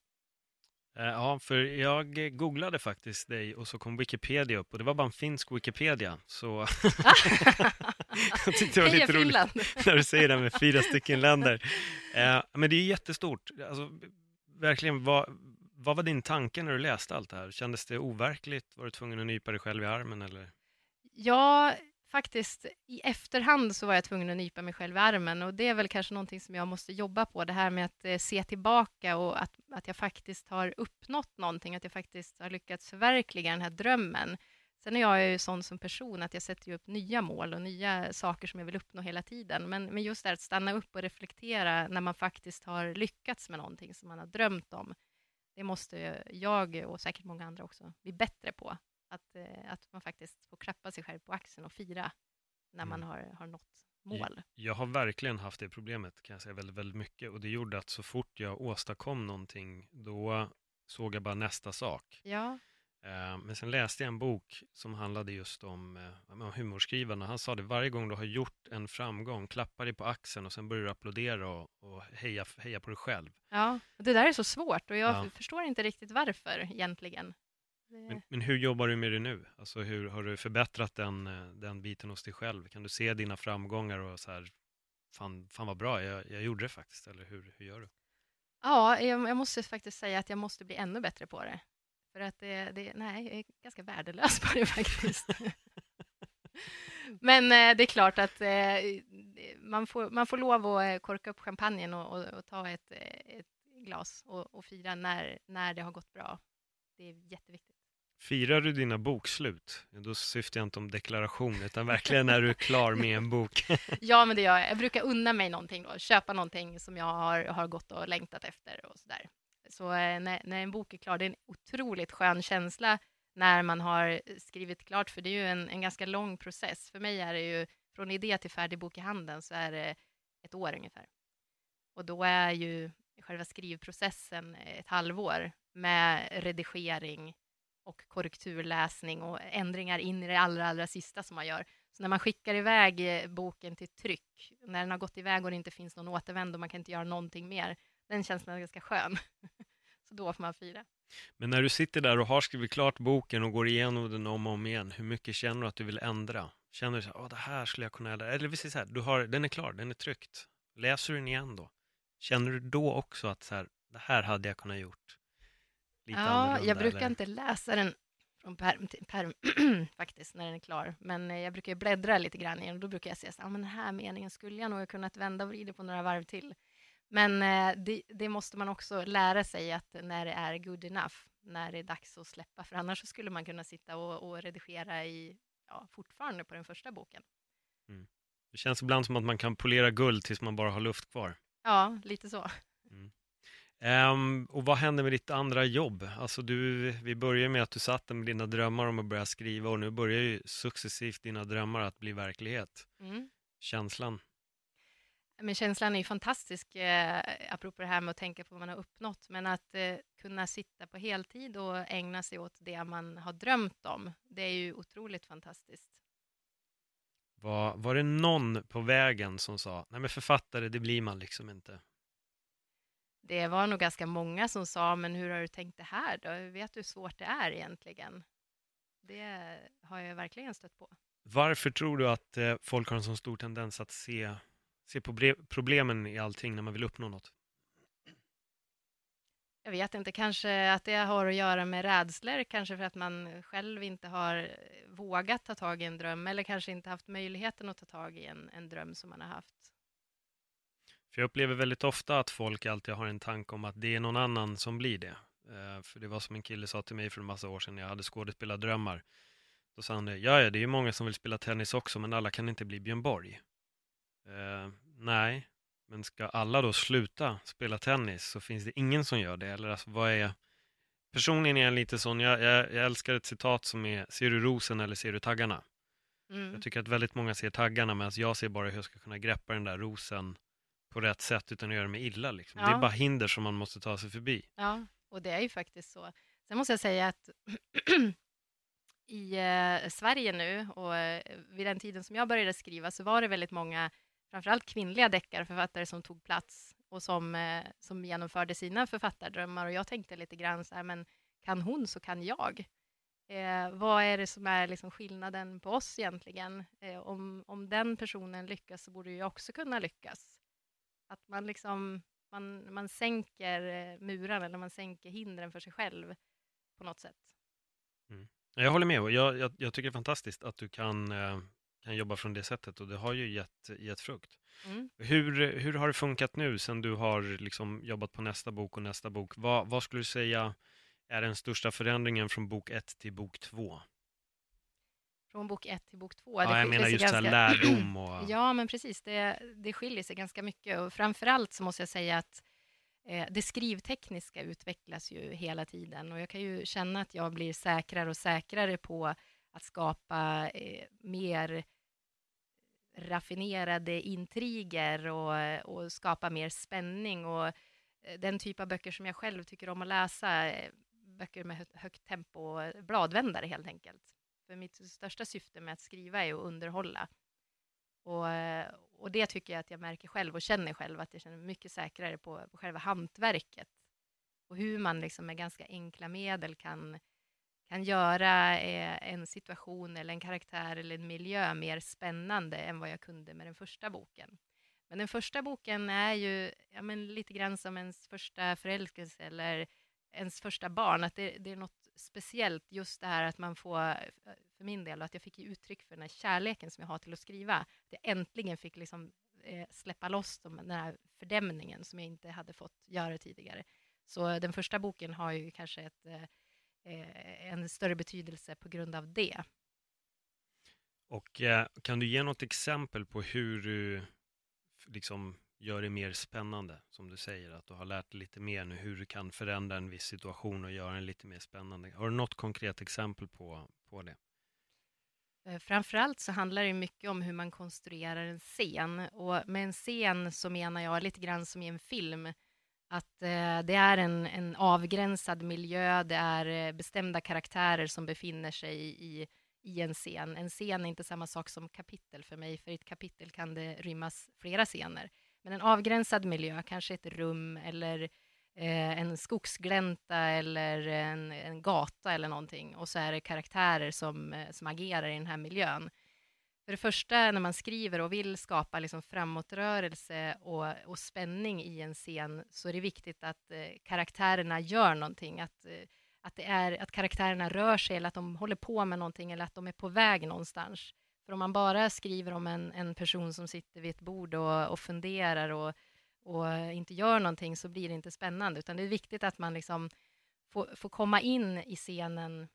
Eh, ja, för jag googlade faktiskt dig och så kom Wikipedia upp och det var bara en finsk Wikipedia. Så jag tyckte det var lite roligt när du säger det med fyra stycken länder. Eh, men det är jättestort. Alltså, verkligen, vad, vad var din tanke när du läste allt det här? Kändes det overkligt? Var du tvungen att nypa dig själv i armen? Eller? Ja, faktiskt i efterhand så var jag tvungen att nypa mig själv i armen och det är väl kanske någonting som jag måste jobba på, det här med att eh, se tillbaka och att, att jag faktiskt har uppnått någonting, att jag faktiskt har lyckats förverkliga den här drömmen. Sen är jag ju sån som person att jag sätter upp nya mål och nya saker som jag vill uppnå hela tiden. Men, men just det här att stanna upp och reflektera när man faktiskt har lyckats med någonting som man har drömt om, det måste jag och säkert många andra också bli bättre på. Att, eh, att man faktiskt får klappa sig själv på axeln och fira när man mm. har, har nått mål. Jag har verkligen haft det problemet, kan jag säga, väldigt, väldigt mycket. Och det gjorde att så fort jag åstadkom någonting, då såg jag bara nästa sak. Ja. Eh, men sen läste jag en bok som handlade just om, eh, om humorskrivarna. Han sa det, varje gång du har gjort en framgång, klappa dig på axeln och sen börjar du applådera och, och heja, heja på dig själv. Ja, det där är så svårt och jag Ja. förstår inte riktigt varför egentligen. Men, men hur jobbar du med det nu? Alltså hur har du förbättrat den, eh, den biten hos dig själv? Kan du se dina framgångar och så här, fan, fan vad bra, jag, jag gjorde det faktiskt, eller hur, hur gör du? Ja, jag, jag måste faktiskt säga att jag måste bli ännu bättre på det. För att det, det nej, jag är ganska värdelös på det faktiskt. Men eh, det är klart att eh, man, får, man får lov att korka upp champagnen och, och, och ta ett, ett glas och, och fira när, när det har gått bra. Det är jätteviktigt. Firar du dina bokslut? Då syftar jag inte om deklaration, utan verkligen när du är klar med en bok. Ja, men det gör jag. Jag brukar unna mig någonting då, köpa någonting som jag har, har gått och längtat efter och sådär. Så eh, när, när en bok är klar, det är en otroligt skön känsla när man har skrivit klart, för det är ju en, en ganska lång process. För mig är det ju från idé till färdig bok i handen så är det ett år ungefär. Och då är ju själva skrivprocessen eh, ett halvår med redigering och korrekturläsning och ändringar in i det allra, allra sista som man gör. Så när man skickar iväg eh, boken till tryck, när den har gått iväg och det inte finns någon återvändo, man kan inte göra någonting mer, den känslan är ganska skön. Så då får man fira. Men när du sitter där och har skrivit klart boken och går igenom den om och om igen, hur mycket känner du att du vill ändra? Känner du så här, det här skulle jag kunna ändra? Eller vi säger så här, du har, den är klar, den är tryckt. Läser du den igen då? Känner du då också att så här, det här hade jag kunnat gjort lite Ja, annorlunda? jag brukar eller? inte läsa den från perm till perm faktiskt, när den är klar. Men eh, jag brukar bläddra lite grann i den och då brukar jag säga så ah, men den här meningen skulle jag nog ha kunnat vända och vrida på några varv till. Men eh, det, det måste man också lära sig att när det är good enough, när det är dags att släppa, för annars skulle man kunna sitta och, och redigera i, ja, fortfarande på den första boken. Det känns ibland som att man kan polera guld tills man bara har luft kvar. Ja, lite så. Ehm, och vad händer med ditt andra jobb? Alltså du, vi börjar med att du satt med dina drömmar om att börja skriva och nu börjar ju successivt dina drömmar att bli verklighet. Mm. Känslan? Men känslan är ju fantastisk, eh, apropå det här med att tänka på vad man har uppnått. Men att eh, kunna sitta på heltid och ägna sig åt det man har drömt om, det är ju otroligt fantastiskt. Var, var det någon på vägen som sa, nej men författare, det blir man liksom inte? Det var nog ganska många som sa, men hur har du tänkt det här då? Vet du hur svårt det är egentligen? Det har jag verkligen stött på. Varför tror du att eh, folk har en så stor tendens att se, se proble- problemen i allting när man vill uppnå något? Jag vet inte, kanske att det har att göra med rädslor, kanske för att man själv inte har vågat ta tag i en dröm, eller kanske inte haft möjligheten att ta tag i en, en dröm som man har haft. För jag upplever väldigt ofta att folk alltid har en tanke om att det är någon annan som blir det. Eh, för det var som en kille sa till mig för en massa år sedan när jag hade skådespelardrömmar. Då sa han det, ja, ja, det är ju många som vill spela tennis också, men alla kan inte bli Björn Borg. Eh, nej, men ska alla då sluta spela tennis så finns det ingen som gör det. Eller alltså, vad är... Personligen är jag lite sån, jag, jag, jag älskar ett citat som är, ser du rosen eller ser du taggarna? Mm. Jag tycker att väldigt många ser taggarna medan jag ser bara hur jag ska kunna greppa den där rosen på rätt sätt utan att göra mig illa. Liksom. Det Ja. är bara hinder som man måste ta sig förbi. Ja, och det är ju faktiskt så. Sen måste jag säga att i eh, Sverige nu och eh, vid den tiden som jag började skriva så var det väldigt många, framförallt kvinnliga deckarförfattare som tog plats och som, eh, som genomförde sina författardrömmar. Och jag tänkte lite grann så här, men kan hon så kan jag. Eh, vad är det som är liksom skillnaden på oss egentligen? Eh, om, om den personen lyckas så borde jag också kunna lyckas. Att man liksom man, man sänker eh, murar eller man sänker hindren för sig själv på något sätt. Jag håller med jag, jag, jag tycker det är fantastiskt att du kan, eh, kan jobba från det sättet och det har ju gett, gett frukt. Mm. Hur, hur har det funkat nu sen du har liksom jobbat på nästa bok och nästa bok? Vad, vad skulle du säga är den största förändringen från bok ett till bok två? Från bok ett till bok två. Ja, jag menar just ganska- lärdom och... Ja, men precis. Det, det skiljer sig ganska mycket. Och framför allt så måste jag säga att eh, det skrivtekniska utvecklas ju hela tiden. Och jag kan ju känna att jag blir säkrare och säkrare på att skapa eh, mer raffinerade intriger och, och skapa mer spänning. Och eh, den typ av böcker som jag själv tycker om att läsa eh, böcker med högt tempo, bladvändare helt enkelt. För mitt största syfte med att skriva är att underhålla. Och, och det tycker jag att jag märker själv och känner själv att jag känner mig mycket säkrare på, på själva hantverket. Och hur man liksom med ganska enkla medel kan, kan göra eh, en situation eller en karaktär eller en miljö mer spännande än vad jag kunde med den första boken. Men den första boken är ju ja, men lite grann som ens första förälskelse eller ens första barn. Att det, det, är något speciellt, just det här att man får, eh, för min del, att jag fick ge uttryck för den här kärleken som jag har till att skriva. Att jag äntligen fick liksom, eh, släppa loss den här fördämningen som jag inte hade fått göra tidigare. Så den första boken har ju kanske ett, eh, eh en större betydelse på grund av det. Och eh, kan du ge något exempel på hur du liksom gör det mer spännande, som du säger, att du har lärt dig lite mer nu hur du kan förändra en viss situation och göra den lite mer spännande. Har du något konkret exempel på, på det? Eh, framförallt så handlar det mycket om hur man konstruerar en scen och med en scen så menar jag lite grann som i en film att eh, det är en, en avgränsad miljö, det är eh, bestämda karaktärer som befinner sig i, i en scen. En scen är inte samma sak som kapitel för mig, för i ett kapitel kan det rymmas flera scener. Men en avgränsad miljö, kanske ett rum eller eh, en skogsglänta eller en, en, gata eller någonting. Och så är det karaktärer som, eh, som agerar i den här miljön. För det första, när man skriver och vill skapa liksom framåtrörelse och, och spänning i en scen, så är det viktigt att eh, karaktärerna gör någonting. Att, eh, att, det är, att karaktärerna rör sig, eller att de håller på med någonting, eller att de är på väg någonstans. För om man bara skriver om en, en person som sitter vid ett bord och, och funderar och, och inte gör någonting, så blir det inte spännande. Utan det är viktigt att man liksom får, får komma in i scenen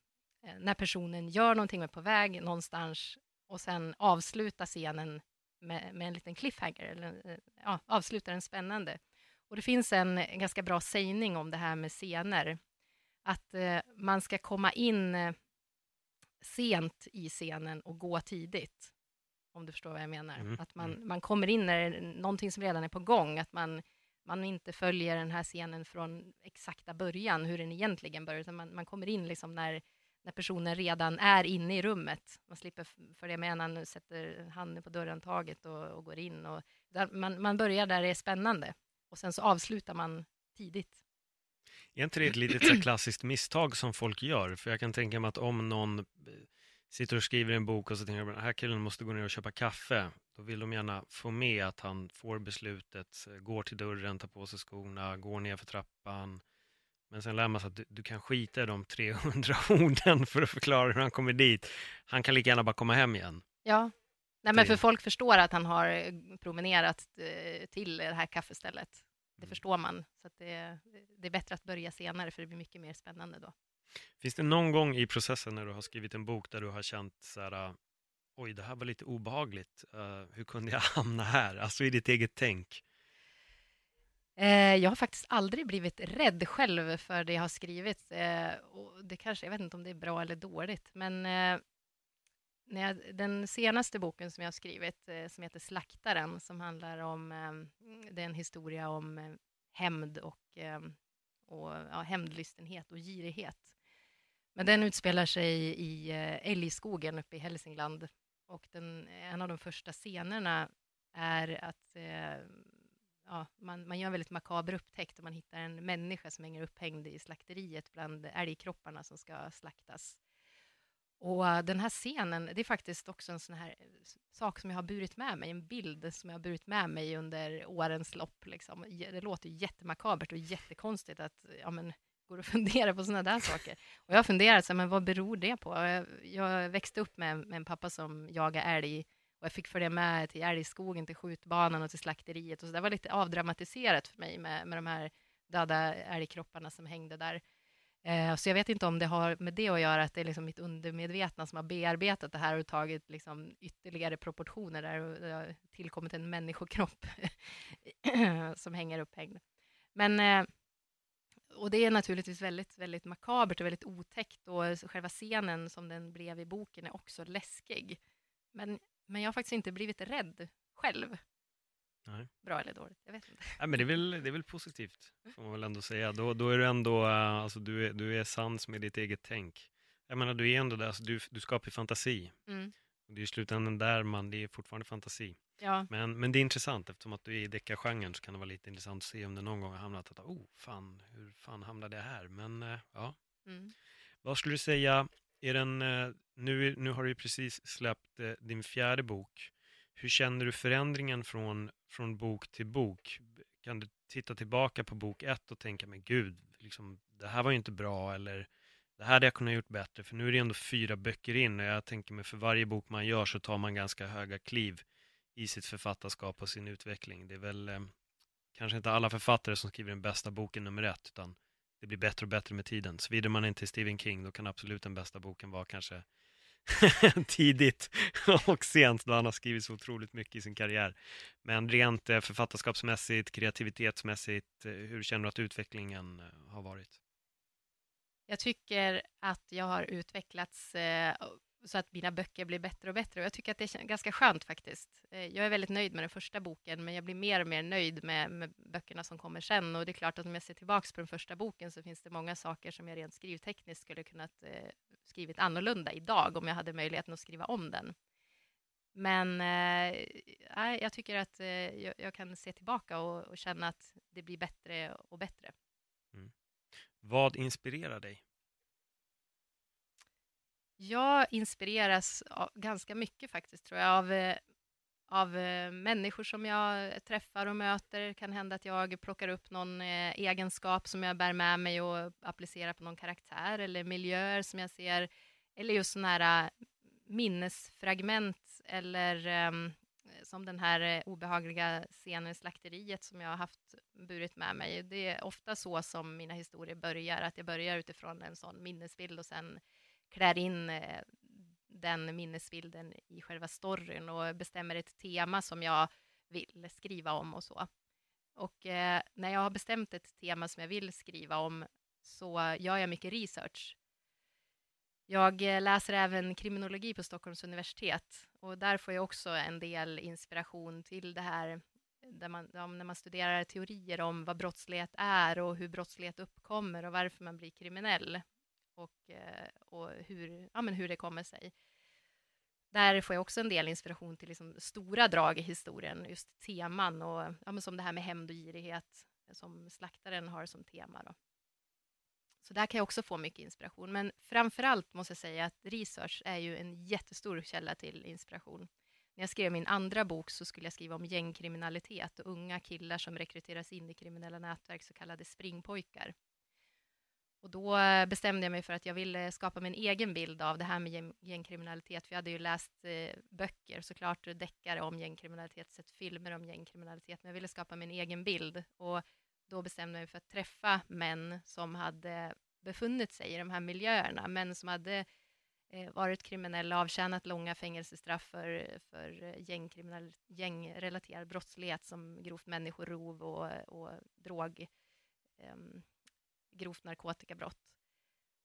eh, när personen gör någonting, är på väg någonstans och sen avsluta scenen med, med en liten cliffhanger, eller eh, ja, avsluta den spännande. Och det finns en ganska bra sägning om det här med scener, att eh, man ska komma in eh, sent i scenen och gå tidigt. Om du förstår vad jag menar. Mm. Att man, mm. man kommer in när det är någonting som redan är på gång, att man, man inte följer den här scenen från exakta början, hur den egentligen börjar, utan man, man kommer in liksom när när personen redan är inne i rummet. Man slipper följa med när han sätter handen på dörrhandtaget och, och går in. Och man, man börjar där det är spännande och sen så avslutar man tidigt. Är inte det ett litet klassiskt misstag som folk gör? För jag kan tänka mig att om någon eh, sitter och skriver en bok och så tänker att den här killen måste gå ner och köpa kaffe. Då vill de gärna få med att han får beslutet, går till dörren, tar på sig skorna, går ner för trappan, men sen lär man sig att du, du, kan skita i de 300 orden för att förklara hur han kommer dit. Han kan lika gärna bara komma hem igen. Ja, Nej, men för folk förstår att han har eh, promenerat eh, till det här kaffestället. Det mm. förstår man. Så det, det, är bättre att börja senare, för det blir mycket mer spännande då. Finns det någon gång i processen när du har skrivit en bok där du har känt så här, oj, det här var lite obehagligt. Uh, hur kunde jag hamna här? Alltså i ditt eget tänk. Eh, jag har faktiskt aldrig blivit rädd själv för det jag har skrivit. Eh, och det kanske, jag vet inte om det är bra eller dåligt, men eh, när jag, den senaste boken som jag har skrivit, eh, som heter Slaktaren, som handlar om, ehm, det är en historia om eh, hämnd och, ehm, och ja, hämndlystenhet och girighet. Men den utspelar sig i eh, älgskogen uppe i Hälsingland och den, en av de första scenerna är att ja, man, man gör en väldigt makaber upptäckt och man hittar en människa som hänger upphängd i slakteriet bland älgkropparna som ska slaktas. Och äh, den här scenen, det är faktiskt också en sån här eh, sak som jag har burit med mig, en bild som jag har burit med mig under årens lopp. Liksom. Det låter jättemakabert och jättekonstigt att ja, men, går och funderar på sådana där saker. Och jag har funderat, så, men vad beror det på? Jag, jag växte upp med, med en pappa som jagar älg och jag fick följa med till älgskogen, till skjutbanan och till slakteriet. Och så det var lite avdramatiserat för mig med, med de här döda älgkropparna som hängde där. Eh, så jag vet inte om det har med det att göra, att det är liksom mitt undermedvetna som har bearbetat det här och tagit liksom ytterligare proportioner där det har tillkommit en människokropp som hänger upphängd. Men eh, och det är naturligtvis väldigt, väldigt makabert och väldigt otäckt och själva scenen som den blev i boken är också läskig. Men men jag har faktiskt inte blivit rädd själv. Nej. Bra eller dåligt, jag vet inte. Nej, men det, är väl, det är väl positivt, får man väl ändå säga. Då, då är du ändå, uh, alltså, du, är, du är sans med ditt eget tänk. Jag menar, du är ändå där, alltså, du, du skapar fantasi. Mm. Och det är i slutändan där man, det är fortfarande fantasi. Ja, Men, men det är intressant, eftersom att du är i deckargenren så kan det vara lite intressant att se om det någon gång har hamnat att, oh, fan, hur fan hamnade jag här? Men uh, ja, mm. vad skulle du säga, är den, uh, nu, nu har du ju precis släppt din fjärde bok. Hur känner du förändringen från, från bok till bok? Kan du titta tillbaka på bok ett och tänka, men gud, liksom, det här var ju inte bra, eller det här hade jag kunnat gjort bättre, för nu är det ändå fyra böcker in och jag tänker mig för varje bok man gör så tar man ganska höga kliv i sitt författarskap och sin utveckling. Det är väl eh, kanske inte alla författare som skriver den bästa boken nummer ett, utan det blir bättre och bättre med tiden. Svider man inte Stephen King, då kan absolut den bästa boken vara kanske tidigt och sent, då han har skrivit så otroligt mycket i sin karriär. Men rent eh, författarskapsmässigt, kreativitetsmässigt, eh, hur känner du att utvecklingen eh, har varit? Jag tycker att jag har utvecklats eh, så att mina böcker blir bättre och bättre. Och jag tycker att det är ganska skönt faktiskt. Eh, jag är väldigt nöjd med den första boken, men jag blir mer och mer nöjd med, med böckerna som kommer sen. Och det är klart att om jag ser tillbaka på den första boken så finns det många saker som jag rent skrivtekniskt skulle kunnat eh, skrivit annorlunda idag om jag hade möjligheten att skriva om den. Men eh, jag tycker att eh, jag, jag, kan se tillbaka och, och, känna att det blir bättre och bättre. Mm. Vad inspirerar dig? Jag inspireras av, ganska mycket faktiskt, tror jag, av, eh, av eh, människor som jag träffar och möter. Det kan hända att jag plockar upp någon eh, egenskap som jag bär med mig och applicerar på någon karaktär eller miljöer som jag ser, eller just sådana här minnesfragment eller um, som den här obehagliga scenen i slakteriet som jag har haft burit med mig. Det är ofta så som mina historier börjar, att jag börjar utifrån en sån minnesbild och sen klär in eh, den minnesbilden i själva storyn och bestämmer ett tema som jag vill skriva om och så. Och eh, när jag har bestämt ett tema som jag vill skriva om så gör jag mycket research. Jag eh, läser även kriminologi på Stockholms universitet och där får jag också en del inspiration till det här där man, när man studerar teorier om vad brottslighet är och hur brottslighet uppkommer och varför man blir kriminell och, eh, och hur, ja, men hur det kommer sig. Där får jag också en del inspiration till liksom stora drag i historien, just teman och ja, men som det här med hämnd och girighet som slaktaren har som tema. Då. Så där kan jag också få mycket inspiration. Men framför allt måste jag säga att research är ju en jättestor källa till inspiration. När jag skrev min andra bok så skulle jag skriva om gängkriminalitet och unga killar som rekryteras in i kriminella nätverk, så kallade springpojkar. Och då bestämde jag mig för att jag ville skapa min egen bild av det här med gängkriminalitet, för jag hade ju läst eh, böcker, såklart deckare om gängkriminalitet, sett filmer om gängkriminalitet, men jag ville skapa min egen bild. Och då bestämde jag mig för att träffa män som hade befunnit sig i de här miljöerna, män som hade eh, varit kriminella, avtjänat långa fängelsestraff för, för gängrelaterad brottslighet som grovt människorov och, och drog, eh, grovt narkotikabrott.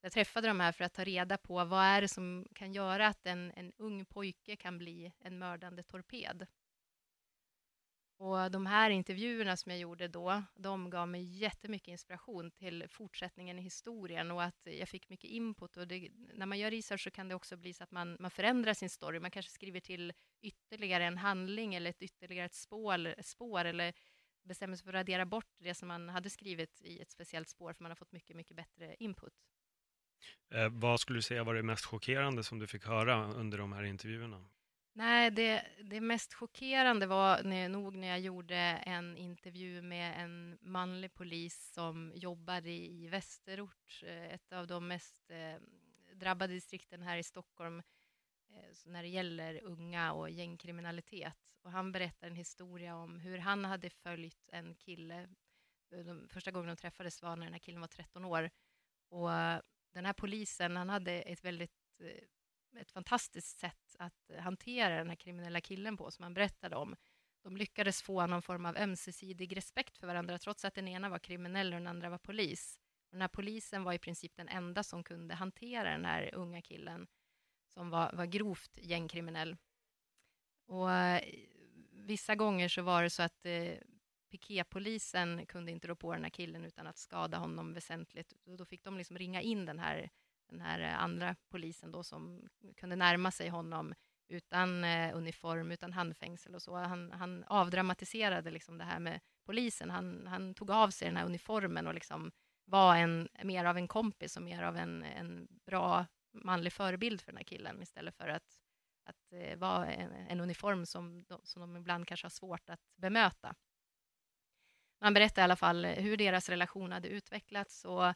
Jag träffade de här för att ta reda på vad är det som kan göra att en, en ung pojke kan bli en mördande torped. Och de här intervjuerna som jag gjorde då, de gav mig jättemycket inspiration till fortsättningen i historien och att jag fick mycket input. Och det, när man gör research så kan det också bli så att man, man förändrar sin story. Man kanske skriver till ytterligare en handling eller ett ytterligare ett spår, spår eller bestämmer sig för att radera bort det som man hade skrivit i ett speciellt spår, för man har fått mycket, mycket bättre input. Eh, vad skulle du säga var det mest chockerande som du fick höra under de här intervjuerna? Nej, det, det mest chockerande var när, nog när jag gjorde en intervju med en manlig polis som jobbade i Västerort, eh, ett av de mest eh, drabbade distrikten här i Stockholm, Eh, när det gäller unga och gängkriminalitet. Och han berättar en historia om hur han hade följt en kille. Eh, de första gången de träffades var när den här killen var 13 år. Och eh, den här polisen, han hade ett väldigt ett fantastiskt sätt att hantera den här kriminella killen på, som han berättade om. De lyckades få någon form av ömsesidig respekt för varandra, trots att den ena var kriminell och den andra var polis. Och den här polisen var i princip den enda som kunde hantera den här unga killen, som var, var grovt gängkriminell. Och eh, vissa gånger så var det så att eh, piketpolisen kunde inte rå på den här killen utan att skada honom väsentligt. Och då fick de liksom ringa in den här, den här eh, andra polisen då som kunde närma sig honom utan eh, uniform, utan handfängsel och så. Han, han avdramatiserade liksom det här med polisen. Han, han tog av sig den här uniformen och liksom var en, mer av en kompis och mer av en, en bra manlig förebild för den här killen istället för att, att eh, vara en, en, uniform som de, som de ibland kanske har svårt att bemöta. Man berättar i alla fall hur deras relation hade utvecklats och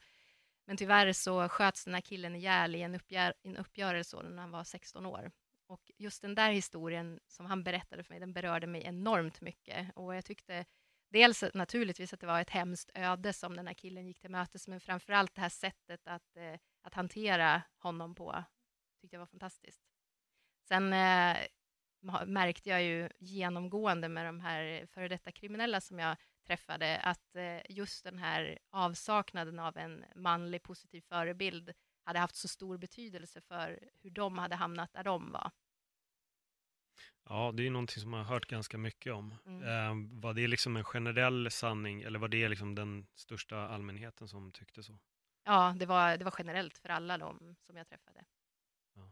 men tyvärr så sköts den här killen ihjäl i en, uppgör, en uppgörelse när han var 16 år. Och just den där historien som han berättade för mig, den berörde mig enormt mycket. Och jag tyckte dels naturligtvis att det var ett hemskt öde som den här killen gick till mötes, men framför allt det här sättet att, eh, att hantera honom på, tyckte jag var fantastiskt. Sen eh, märkte jag ju genomgående med de här före detta kriminella som jag träffade, att eh, just den här avsaknaden av en manlig positiv förebild hade haft så stor betydelse för hur de hade hamnat där de var. Ja, det är någonting som man har hört ganska mycket om. Mm. Eh, var det liksom en generell sanning eller var det liksom den största allmänheten som tyckte så? Ja, det var, det var generellt för alla de som jag träffade. Ja.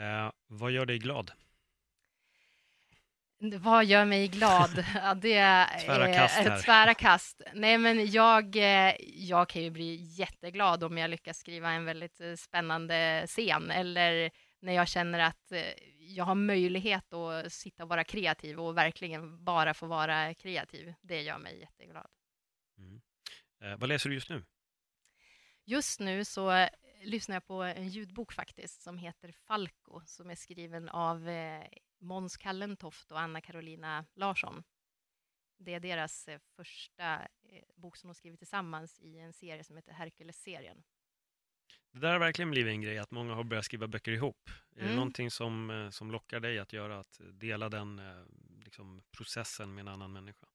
Eh, vad gör dig glad? Vad gör mig glad? Ja, det är tvära kast, här. tvära kast. Nej, men jag, eh, jag kan ju bli jätteglad om jag lyckas skriva en väldigt eh, spännande scen eller när jag känner att eh, jag har möjlighet att sitta och vara kreativ och verkligen bara få vara kreativ. Det gör mig jätteglad. Mm. Eh, vad läser du just nu? Just nu så lyssnar jag på en ljudbok faktiskt som heter Falco som är skriven av eh, Måns Kallentoft och Anna Carolina Larsson. Det är deras eh, första eh, bok som de skrivit tillsammans i en serie som heter Hercules-serien. Det där har verkligen blivit en grej, att många har börjat skriva böcker ihop. Är mm. det någonting som, eh, som lockar dig att göra, att dela den liksom, processen med en annan människa?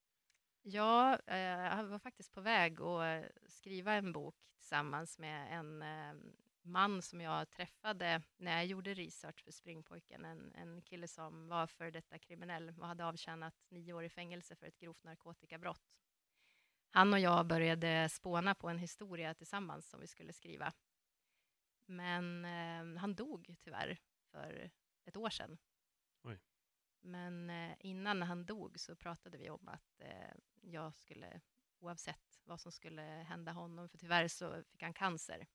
Ja, eh, jag var faktiskt på väg att eh, skriva en bok tillsammans med en eh, man som jag träffade när jag gjorde research för Springpojken, en, en kille som var för detta kriminell och hade avtjänat nio år i fängelse för ett grovt narkotikabrott. Han och jag började spåna på en historia tillsammans som vi skulle skriva. Men eh, han dog tyvärr för ett år sedan. Men eh, innan han dog så pratade vi om att eh, jag skulle, oavsett vad som skulle hända honom, för tyvärr så fick han cancer,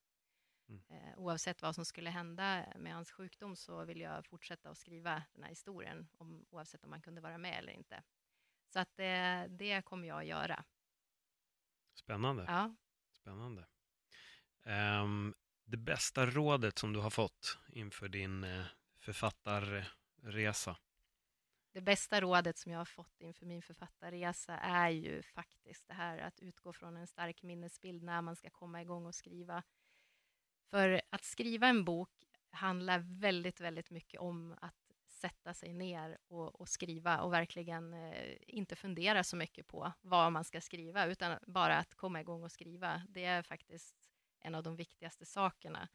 Mm. Eh, oavsett vad som skulle hända med hans sjukdom så vill jag fortsätta att skriva den här historien, om, oavsett om han kunde vara med eller inte. Så att det, det kommer jag att göra. Spännande. Ja. Spännande. Um, det bästa rådet som du har fått inför din uh, författarresa? Det bästa rådet som jag har fått inför min författarresa är ju faktiskt det här att utgå från en stark minnesbild när man ska komma igång och skriva. För att skriva en bok handlar väldigt, väldigt mycket om att sätta sig ner och, och skriva och verkligen eh, inte fundera så mycket på vad man ska skriva, utan bara att komma igång och skriva. Det är faktiskt en av de viktigaste sakerna.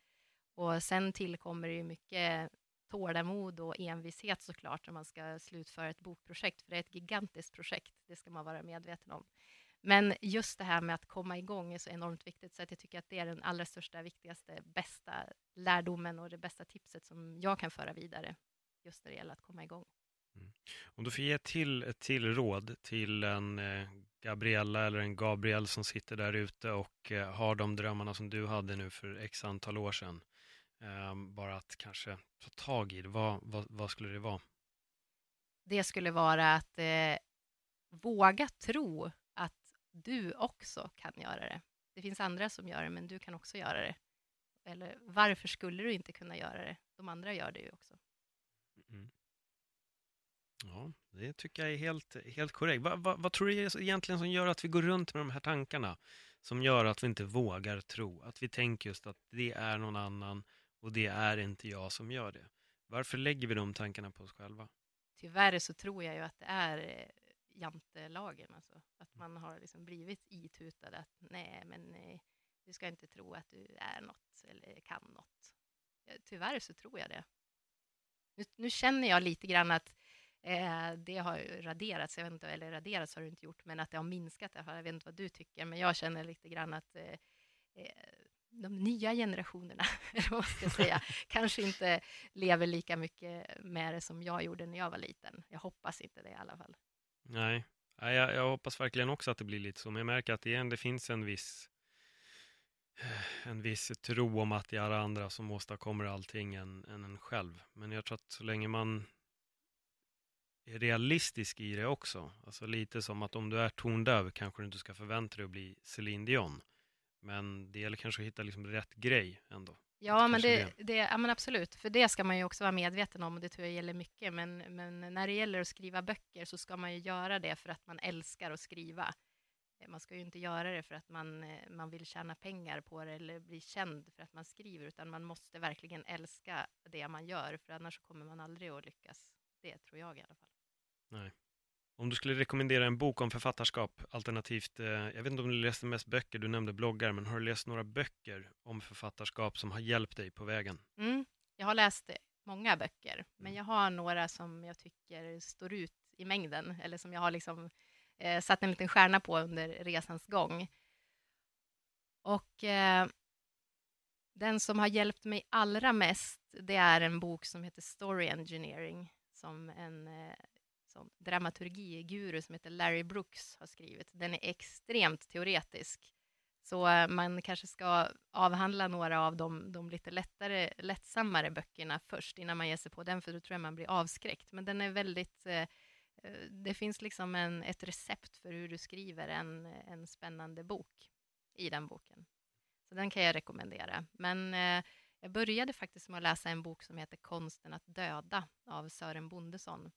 Och sen tillkommer det ju mycket tålamod och envishet såklart när man ska slutföra ett bokprojekt, för det är ett gigantiskt projekt, det ska man vara medveten om. Men just det här med att komma igång är så enormt viktigt, så att jag tycker att det är den allra största, viktigaste, bästa lärdomen och det bästa tipset som jag kan föra vidare, just när det gäller att komma igång. Mm. Om du får ge till ett till råd till en eh, Gabriella eller en Gabriel som sitter där ute och eh, har de drömmarna som du hade nu för x antal år sedan. Ehm, bara att kanske ta tag i det. Vad, vad, vad skulle det vara? Det skulle vara att eh, våga tro du också kan göra det. Det finns andra som gör det, men du kan också göra det. Eller varför skulle du inte kunna göra det? De andra gör det ju också. Mm. Ja, det tycker jag är helt, helt korrekt. Va, va, vad tror du egentligen som gör att vi går runt med de här tankarna? Som gör att vi inte vågar tro, att vi tänker just att det är någon annan och det är inte jag som gör det. Varför lägger vi de tankarna på oss själva? Tyvärr så tror jag ju att det är eh, jantelagen. Alltså. Att man har liksom blivit itutad att nej, men eh, du ska inte tro att du är något eller kan något. Tyvärr så tror jag det. Nu, nu känner jag lite grann att Eh, det har raderats, jag vet inte, eller raderats har det inte gjort, men att det har minskat, jag vet inte vad du tycker, men jag känner lite grann att eh, eh de nya generationerna, eller vad ska jag säga, kanske inte lever lika mycket med det som jag gjorde när jag var liten. Jag hoppas inte det i alla fall. Nej, jag, jag hoppas verkligen också att det blir lite så, men jag märker att igen, det finns en viss en viss tro om att det är andra som åstadkommer allting än, än en själv. Men jag tror att så länge man är realistisk i det också, alltså lite som att om du är tondöv kanske du inte ska förvänta dig att bli Céline Dion. Men det gäller kanske att hitta liksom rätt grej ändå. Ja, men, det, det, ja, men absolut. För det ska man ju också vara medveten om och det tror jag gäller mycket. Men, men när det gäller att skriva böcker så ska man ju göra det för att man älskar att skriva. Man ska ju inte göra det för att man, man vill tjäna pengar på det eller bli känd för att man skriver, utan man måste verkligen älska det man gör, för annars kommer man aldrig att lyckas. Det tror jag i alla fall. Nej. Om du skulle rekommendera en bok om författarskap, alternativt, eh, jag vet inte om du läste mest böcker, du nämnde bloggar, men har du läst några böcker om författarskap som har hjälpt dig på vägen? Mm, jag har läst många böcker, men mm. jag har några som jag tycker står ut i mängden, eller som jag har liksom eh, satt en liten stjärna på under resans gång. Och eh, den som har hjälpt mig allra mest, det är en bok som heter Story Engineering, som en eh, som dramaturgiguru som heter Larry Brooks har skrivit. Den är extremt teoretisk. Så eh, man kanske ska avhandla några av de, de lite lättare, lättsammare böckerna först innan man ger sig på den, för då tror jag man blir avskräckt. Men den är väldigt eh, eh, det finns liksom en, ett recept för hur du skriver en, en spännande bok i den boken. Så den kan jag rekommendera. Men eh, jag började faktiskt med att läsa en bok som heter Konsten att döda av Sören Bondesson.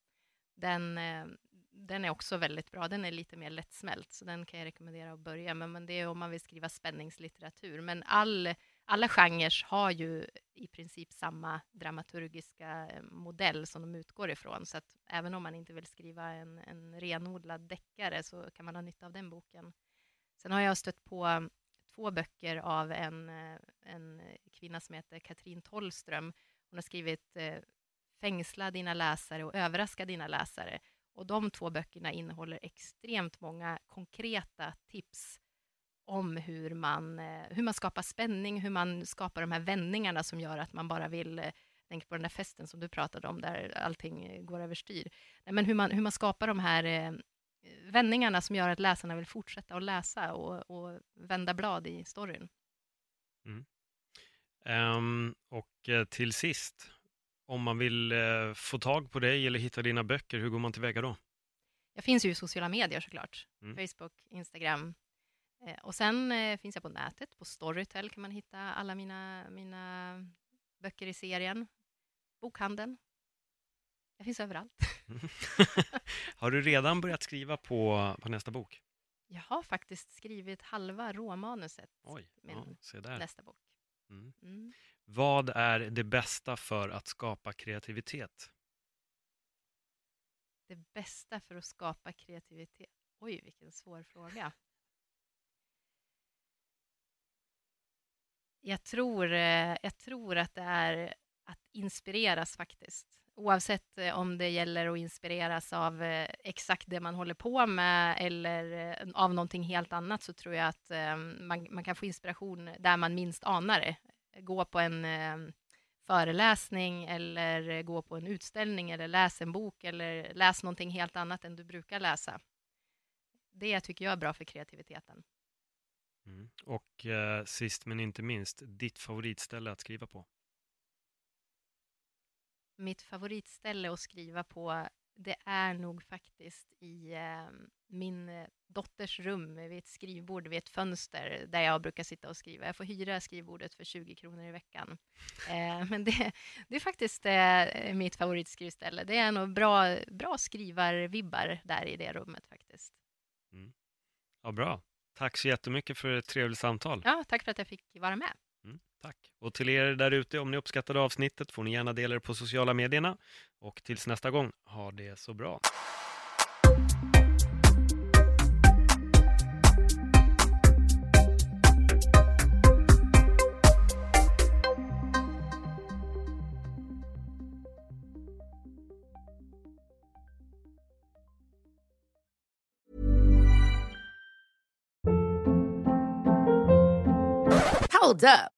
Den, eh, den är också väldigt bra. Den är lite mer lättsmält, så den kan jag rekommendera att börja med. Men det är om man vill skriva spänningslitteratur. Men all alla genrer har ju i princip samma dramaturgiska eh, modell som de utgår ifrån. Så att även om man inte vill skriva en, en renodlad deckare så kan man ha nytta av den boken. Sen har jag stött på eh, två böcker av en, en kvinna som heter Katrin Tollström. Hon har skrivit eh, Fängsla dina läsare och överraska dina läsare. Och de två böckerna innehåller extremt många konkreta tips om hur man, eh, hur man skapar spänning, hur man skapar de här vändningarna som gör att man bara vill eh, Tänk på den där festen som du pratade om, där allting går överstyr. Men hur man, hur man skapar de här eh, vändningarna som gör att läsarna vill fortsätta att läsa och, och vända blad i storyn. Mm. Um, och eh, till sist, om man vill uh, få tag på dig eller hitta dina böcker, hur går man tillväga då? Jag finns ju i sociala medier såklart. Mm. Facebook, Instagram, Eh, och sen eh, finns jag på nätet, på Storytel kan man hitta alla mina, mina böcker i serien. Bokhandeln. Jag finns överallt. har du redan börjat skriva på, på nästa bok? Jag har faktiskt skrivit halva råmanuset Oj, min ja, nästa bok. Mm. Mm. Vad är det bästa för att skapa kreativitet? Det bästa för att skapa kreativitet? Oj, vilken svår fråga. Jag tror, eh, jag tror att det är att inspireras faktiskt. Oavsett eh, om det gäller att inspireras av eh, exakt det man håller på med eller av någonting helt annat så tror jag att man, man kan få inspiration där man minst anar det. Gå på en föreläsning eller gå på en utställning eller läsa en bok eller läs någonting helt annat än du brukar läsa. Det tycker jag är bra för kreativiteten. Mm. Och eh, sist men inte minst, ditt favoritställe att skriva på? Mitt favoritställe att skriva på, det är nog faktiskt i eh, min eh, dotters rum vid ett skrivbord vid ett fönster där jag brukar sitta och skriva. Jag får hyra skrivbordet för 20 kronor i veckan. Eh, men det, det, är faktiskt eh, mitt favoritskrivställe. Det är nog bra, bra skrivarvibbar där i det rummet faktiskt. Mm. Ja, bra. Tack så jättemycket för ett trevligt samtal. Ja, tack för att jag fick vara med. Tack! Och till er där ute, om ni uppskattade avsnittet får ni gärna dela det på sociala medierna. Och tills nästa gång, ha det så bra! Hold up.